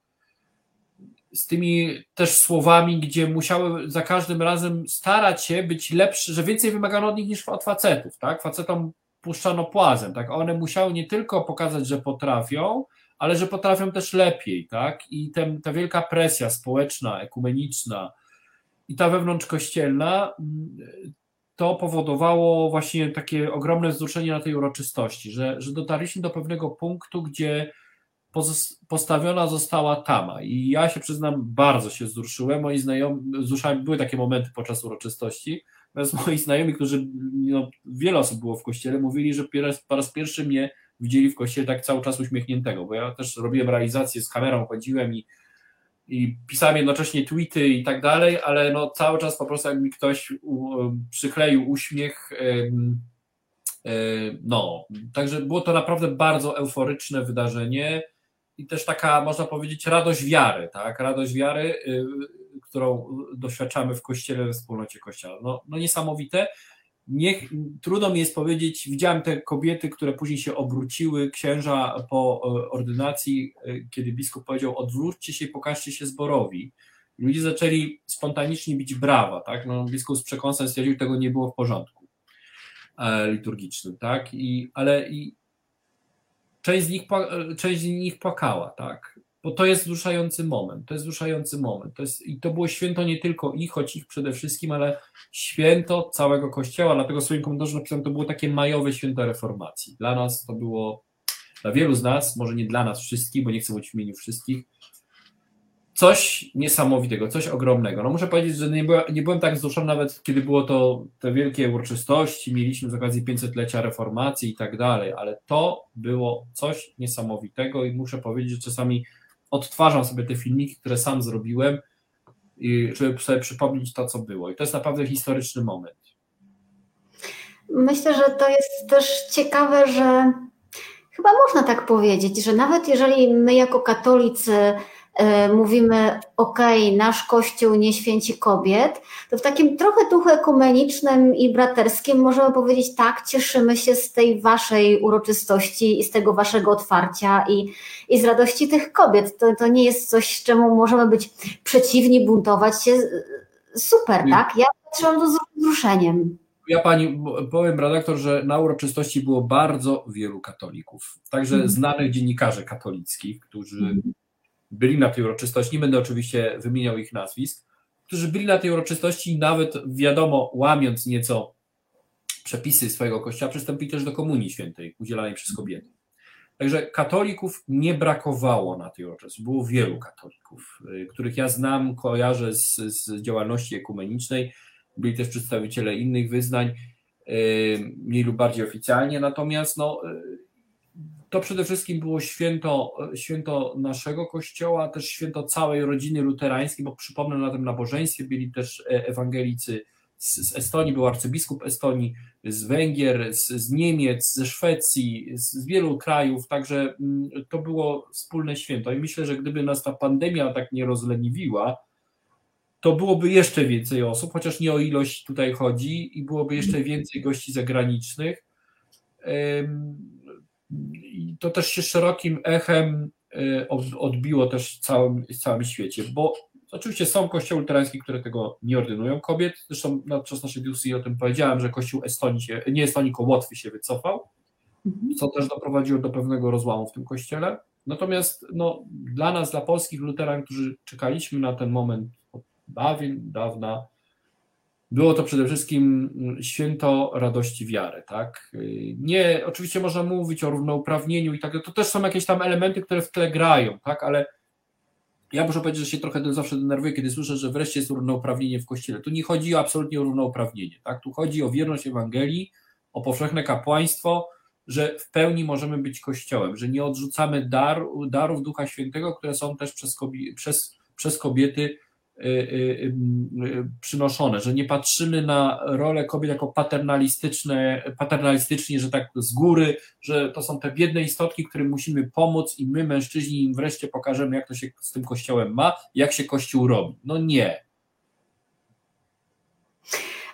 z tymi też słowami, gdzie musiały za każdym razem starać się być lepsze, że więcej wymagano od nich niż od facetów, tak? Facetom puszczano płazem, tak? One musiały nie tylko pokazać, że potrafią, ale że potrafią też lepiej, tak? I ten, ta wielka presja społeczna, ekumeniczna i ta wewnątrzkościelna mm, to powodowało właśnie takie ogromne wzruszenie na tej uroczystości, że, że dotarliśmy do pewnego punktu, gdzie postawiona została tama. I ja się przyznam, bardzo się wzruszyłem. Moi znajomi, były takie momenty podczas uroczystości. Natomiast moi znajomi, którzy, no, wiele osób było w kościele, mówili, że po raz pierwszy mnie widzieli w kościele tak cały czas uśmiechniętego, bo ja też robiłem realizację z kamerą, chodziłem i, i pisałem jednocześnie tweety i tak dalej, ale no cały czas po prostu jak mi ktoś u, przykleił uśmiech, no, także było to naprawdę bardzo euforyczne wydarzenie i też taka, można powiedzieć, radość wiary, tak? Radość wiary, y, którą doświadczamy w kościele, we wspólnocie kościoła. No, no niesamowite. Niech, trudno mi jest powiedzieć, widziałem te kobiety, które później się obróciły, księża po e, ordynacji, e, kiedy biskup powiedział odwróćcie się i pokażcie się zborowi. Ludzie zaczęli spontanicznie bić brawa, tak? No, biskup z przekąsem stwierdził, że tego nie było w porządku e, liturgicznym, tak? I, ale i część z nich, część z nich płakała, tak? Bo to jest wzruszający moment, to jest wzruszający moment. To jest, I to było święto nie tylko ich, choć ich przede wszystkim, ale święto całego Kościoła, dlatego w swoim komentarzu napisałem, to było takie majowe święto reformacji. Dla nas to było, dla wielu z nas, może nie dla nas wszystkich, bo nie chcę mówić w imieniu wszystkich, coś niesamowitego, coś ogromnego. No muszę powiedzieć, że nie, byłem, nie byłem tak wzruszony nawet, kiedy było to te wielkie uroczystości, mieliśmy z okazji 500-lecia reformacji i tak dalej, ale to było coś niesamowitego i muszę powiedzieć, że czasami odtwarzam sobie te filmiki, które sam zrobiłem, żeby sobie przypomnieć to, co było. I to jest naprawdę historyczny moment. Myślę, że to jest też ciekawe, że chyba można tak powiedzieć, że nawet jeżeli my jako katolicy E, mówimy, ok, nasz Kościół nie święci kobiet, to w takim trochę duchu ekumenicznym i braterskim możemy powiedzieć, tak, cieszymy się z tej waszej uroczystości i z tego waszego otwarcia i, i z radości tych kobiet. To, to nie jest coś, czemu możemy być przeciwni, buntować się. Super, nie. tak? Ja patrzę to z wzruszeniem. Ja pani powiem, redaktor, że na uroczystości było bardzo wielu katolików, także mm. znanych dziennikarzy katolickich, którzy mm byli na tej uroczystości, nie będę oczywiście wymieniał ich nazwisk, którzy byli na tej uroczystości nawet wiadomo, łamiąc nieco przepisy swojego kościoła, przystąpili też do komunii świętej udzielanej przez kobiety. Także katolików nie brakowało na tej uroczystości. Było wielu katolików, y, których ja znam, kojarzę z, z działalności ekumenicznej. Byli też przedstawiciele innych wyznań, y, mniej lub bardziej oficjalnie. Natomiast no, y, to przede wszystkim było święto, święto naszego kościoła, też święto całej rodziny luterańskiej, bo przypomnę na tym nabożeństwie byli też e, ewangelicy z, z Estonii, był arcybiskup Estonii, z Węgier, z, z Niemiec, ze Szwecji, z, z, wielu krajów, także mm, to było wspólne święto. I myślę, że gdyby nas ta pandemia tak nie rozleniwiła, to byłoby jeszcze więcej osób, chociaż nie o ilość tutaj chodzi i byłoby jeszcze więcej gości zagranicznych i to też się szerokim echem y, odbiło też w całym, w całym świecie, bo oczywiście są kościoły luterańskie, które tego nie ordynują kobiet, zresztą podczas naszej dyskusji o tym powiedziałem, że kościół Estonii się, nie Estonii, tylko Łotwy się wycofał, mhm. co też doprowadziło do pewnego rozłamu w tym kościele. Natomiast no, dla nas, dla polskich luteran, którzy czekaliśmy na ten moment od dawien, dawna, było to przede wszystkim mm, święto radości wiary, tak? Nie, oczywiście można mówić o równouprawnieniu i tak, to też są jakieś tam elementy, które w tle grają, tak? Ale ja muszę powiedzieć, że się trochę zawsze denerwuję, kiedy słyszę, że wreszcie jest równouprawnienie w Kościele. Tu nie chodzi absolutnie o równouprawnienie, tak? Tu chodzi o wierność Ewangelii, o powszechne kapłaństwo, że w pełni możemy być Kościołem, że nie odrzucamy dar, darów Ducha Świętego, które są też przez, przez, przez kobiety Y, y, y, przynoszone, że nie patrzymy na rolę kobiet jako paternalistyczne, paternalistycznie, że tak z góry, że to są te biedne istotki, którym musimy pomóc i my, mężczyźni, im wreszcie pokażemy, jak to się z tym kościołem ma, jak się kościół robi. No nie.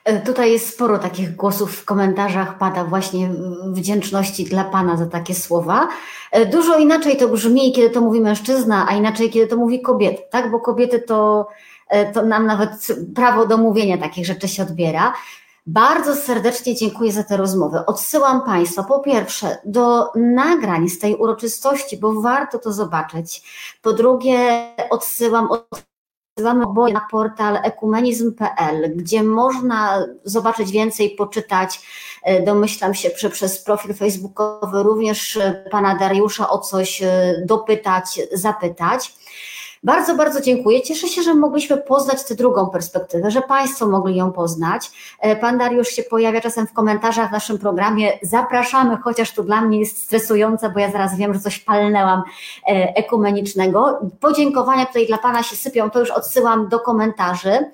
E, tutaj jest sporo takich głosów w komentarzach, pada właśnie wdzięczności dla Pana za takie słowa. E, dużo inaczej to brzmi, kiedy to mówi mężczyzna, a inaczej, kiedy to mówi kobieta, tak? Bo kobiety to E, to nam nawet prawo do mówienia takich rzeczy się odbiera. Bardzo serdecznie dziękuję za tę rozmowę. Odsyłam Państwa po pierwsze do nagrań z tej uroczystości, bo warto to zobaczyć. Po drugie, odsyłam, odsyłamy oboje na portal ekumenizm.pl, gdzie można zobaczyć więcej, poczytać. E, domyślam się, że przez profil facebookowy również pana Dariusza o coś e, dopytać, zapytać. Bardzo, bardzo dziękuję. Cieszę się, że mogliśmy poznać tę drugą perspektywę, że Państwo mogli ją poznać. E, pan Dariusz się pojawia czasem w komentarzach w naszym programie. Zapraszamy, chociaż to dla mnie jest stresujące, bo ja zaraz wiem, że coś palnęłam e, ekumenicznego. Podziękowania tutaj dla Pana się sypią, to już odsyłam do komentarzy.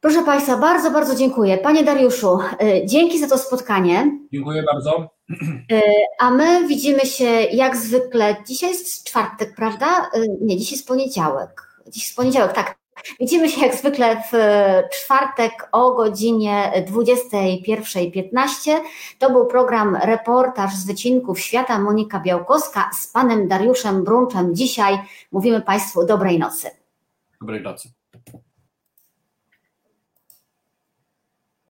Proszę Państwa, bardzo, bardzo dziękuję. Panie Dariuszu, e, dzięki za to spotkanie. Dziękuję bardzo. E, a my widzimy się jak zwykle. Dzisiaj jest czwartek, prawda? E, nie, dziś jest poniedziałek. Dziś jest poniedziałek, tak. Widzimy się jak zwykle w czwartek o godzinie 21.15. To był program Reportaż z wycinków świata. Monika Białkowska z panem Dariuszem Brunczem. Dzisiaj mówimy Państwu dobrej nocy. Dobrej nocy.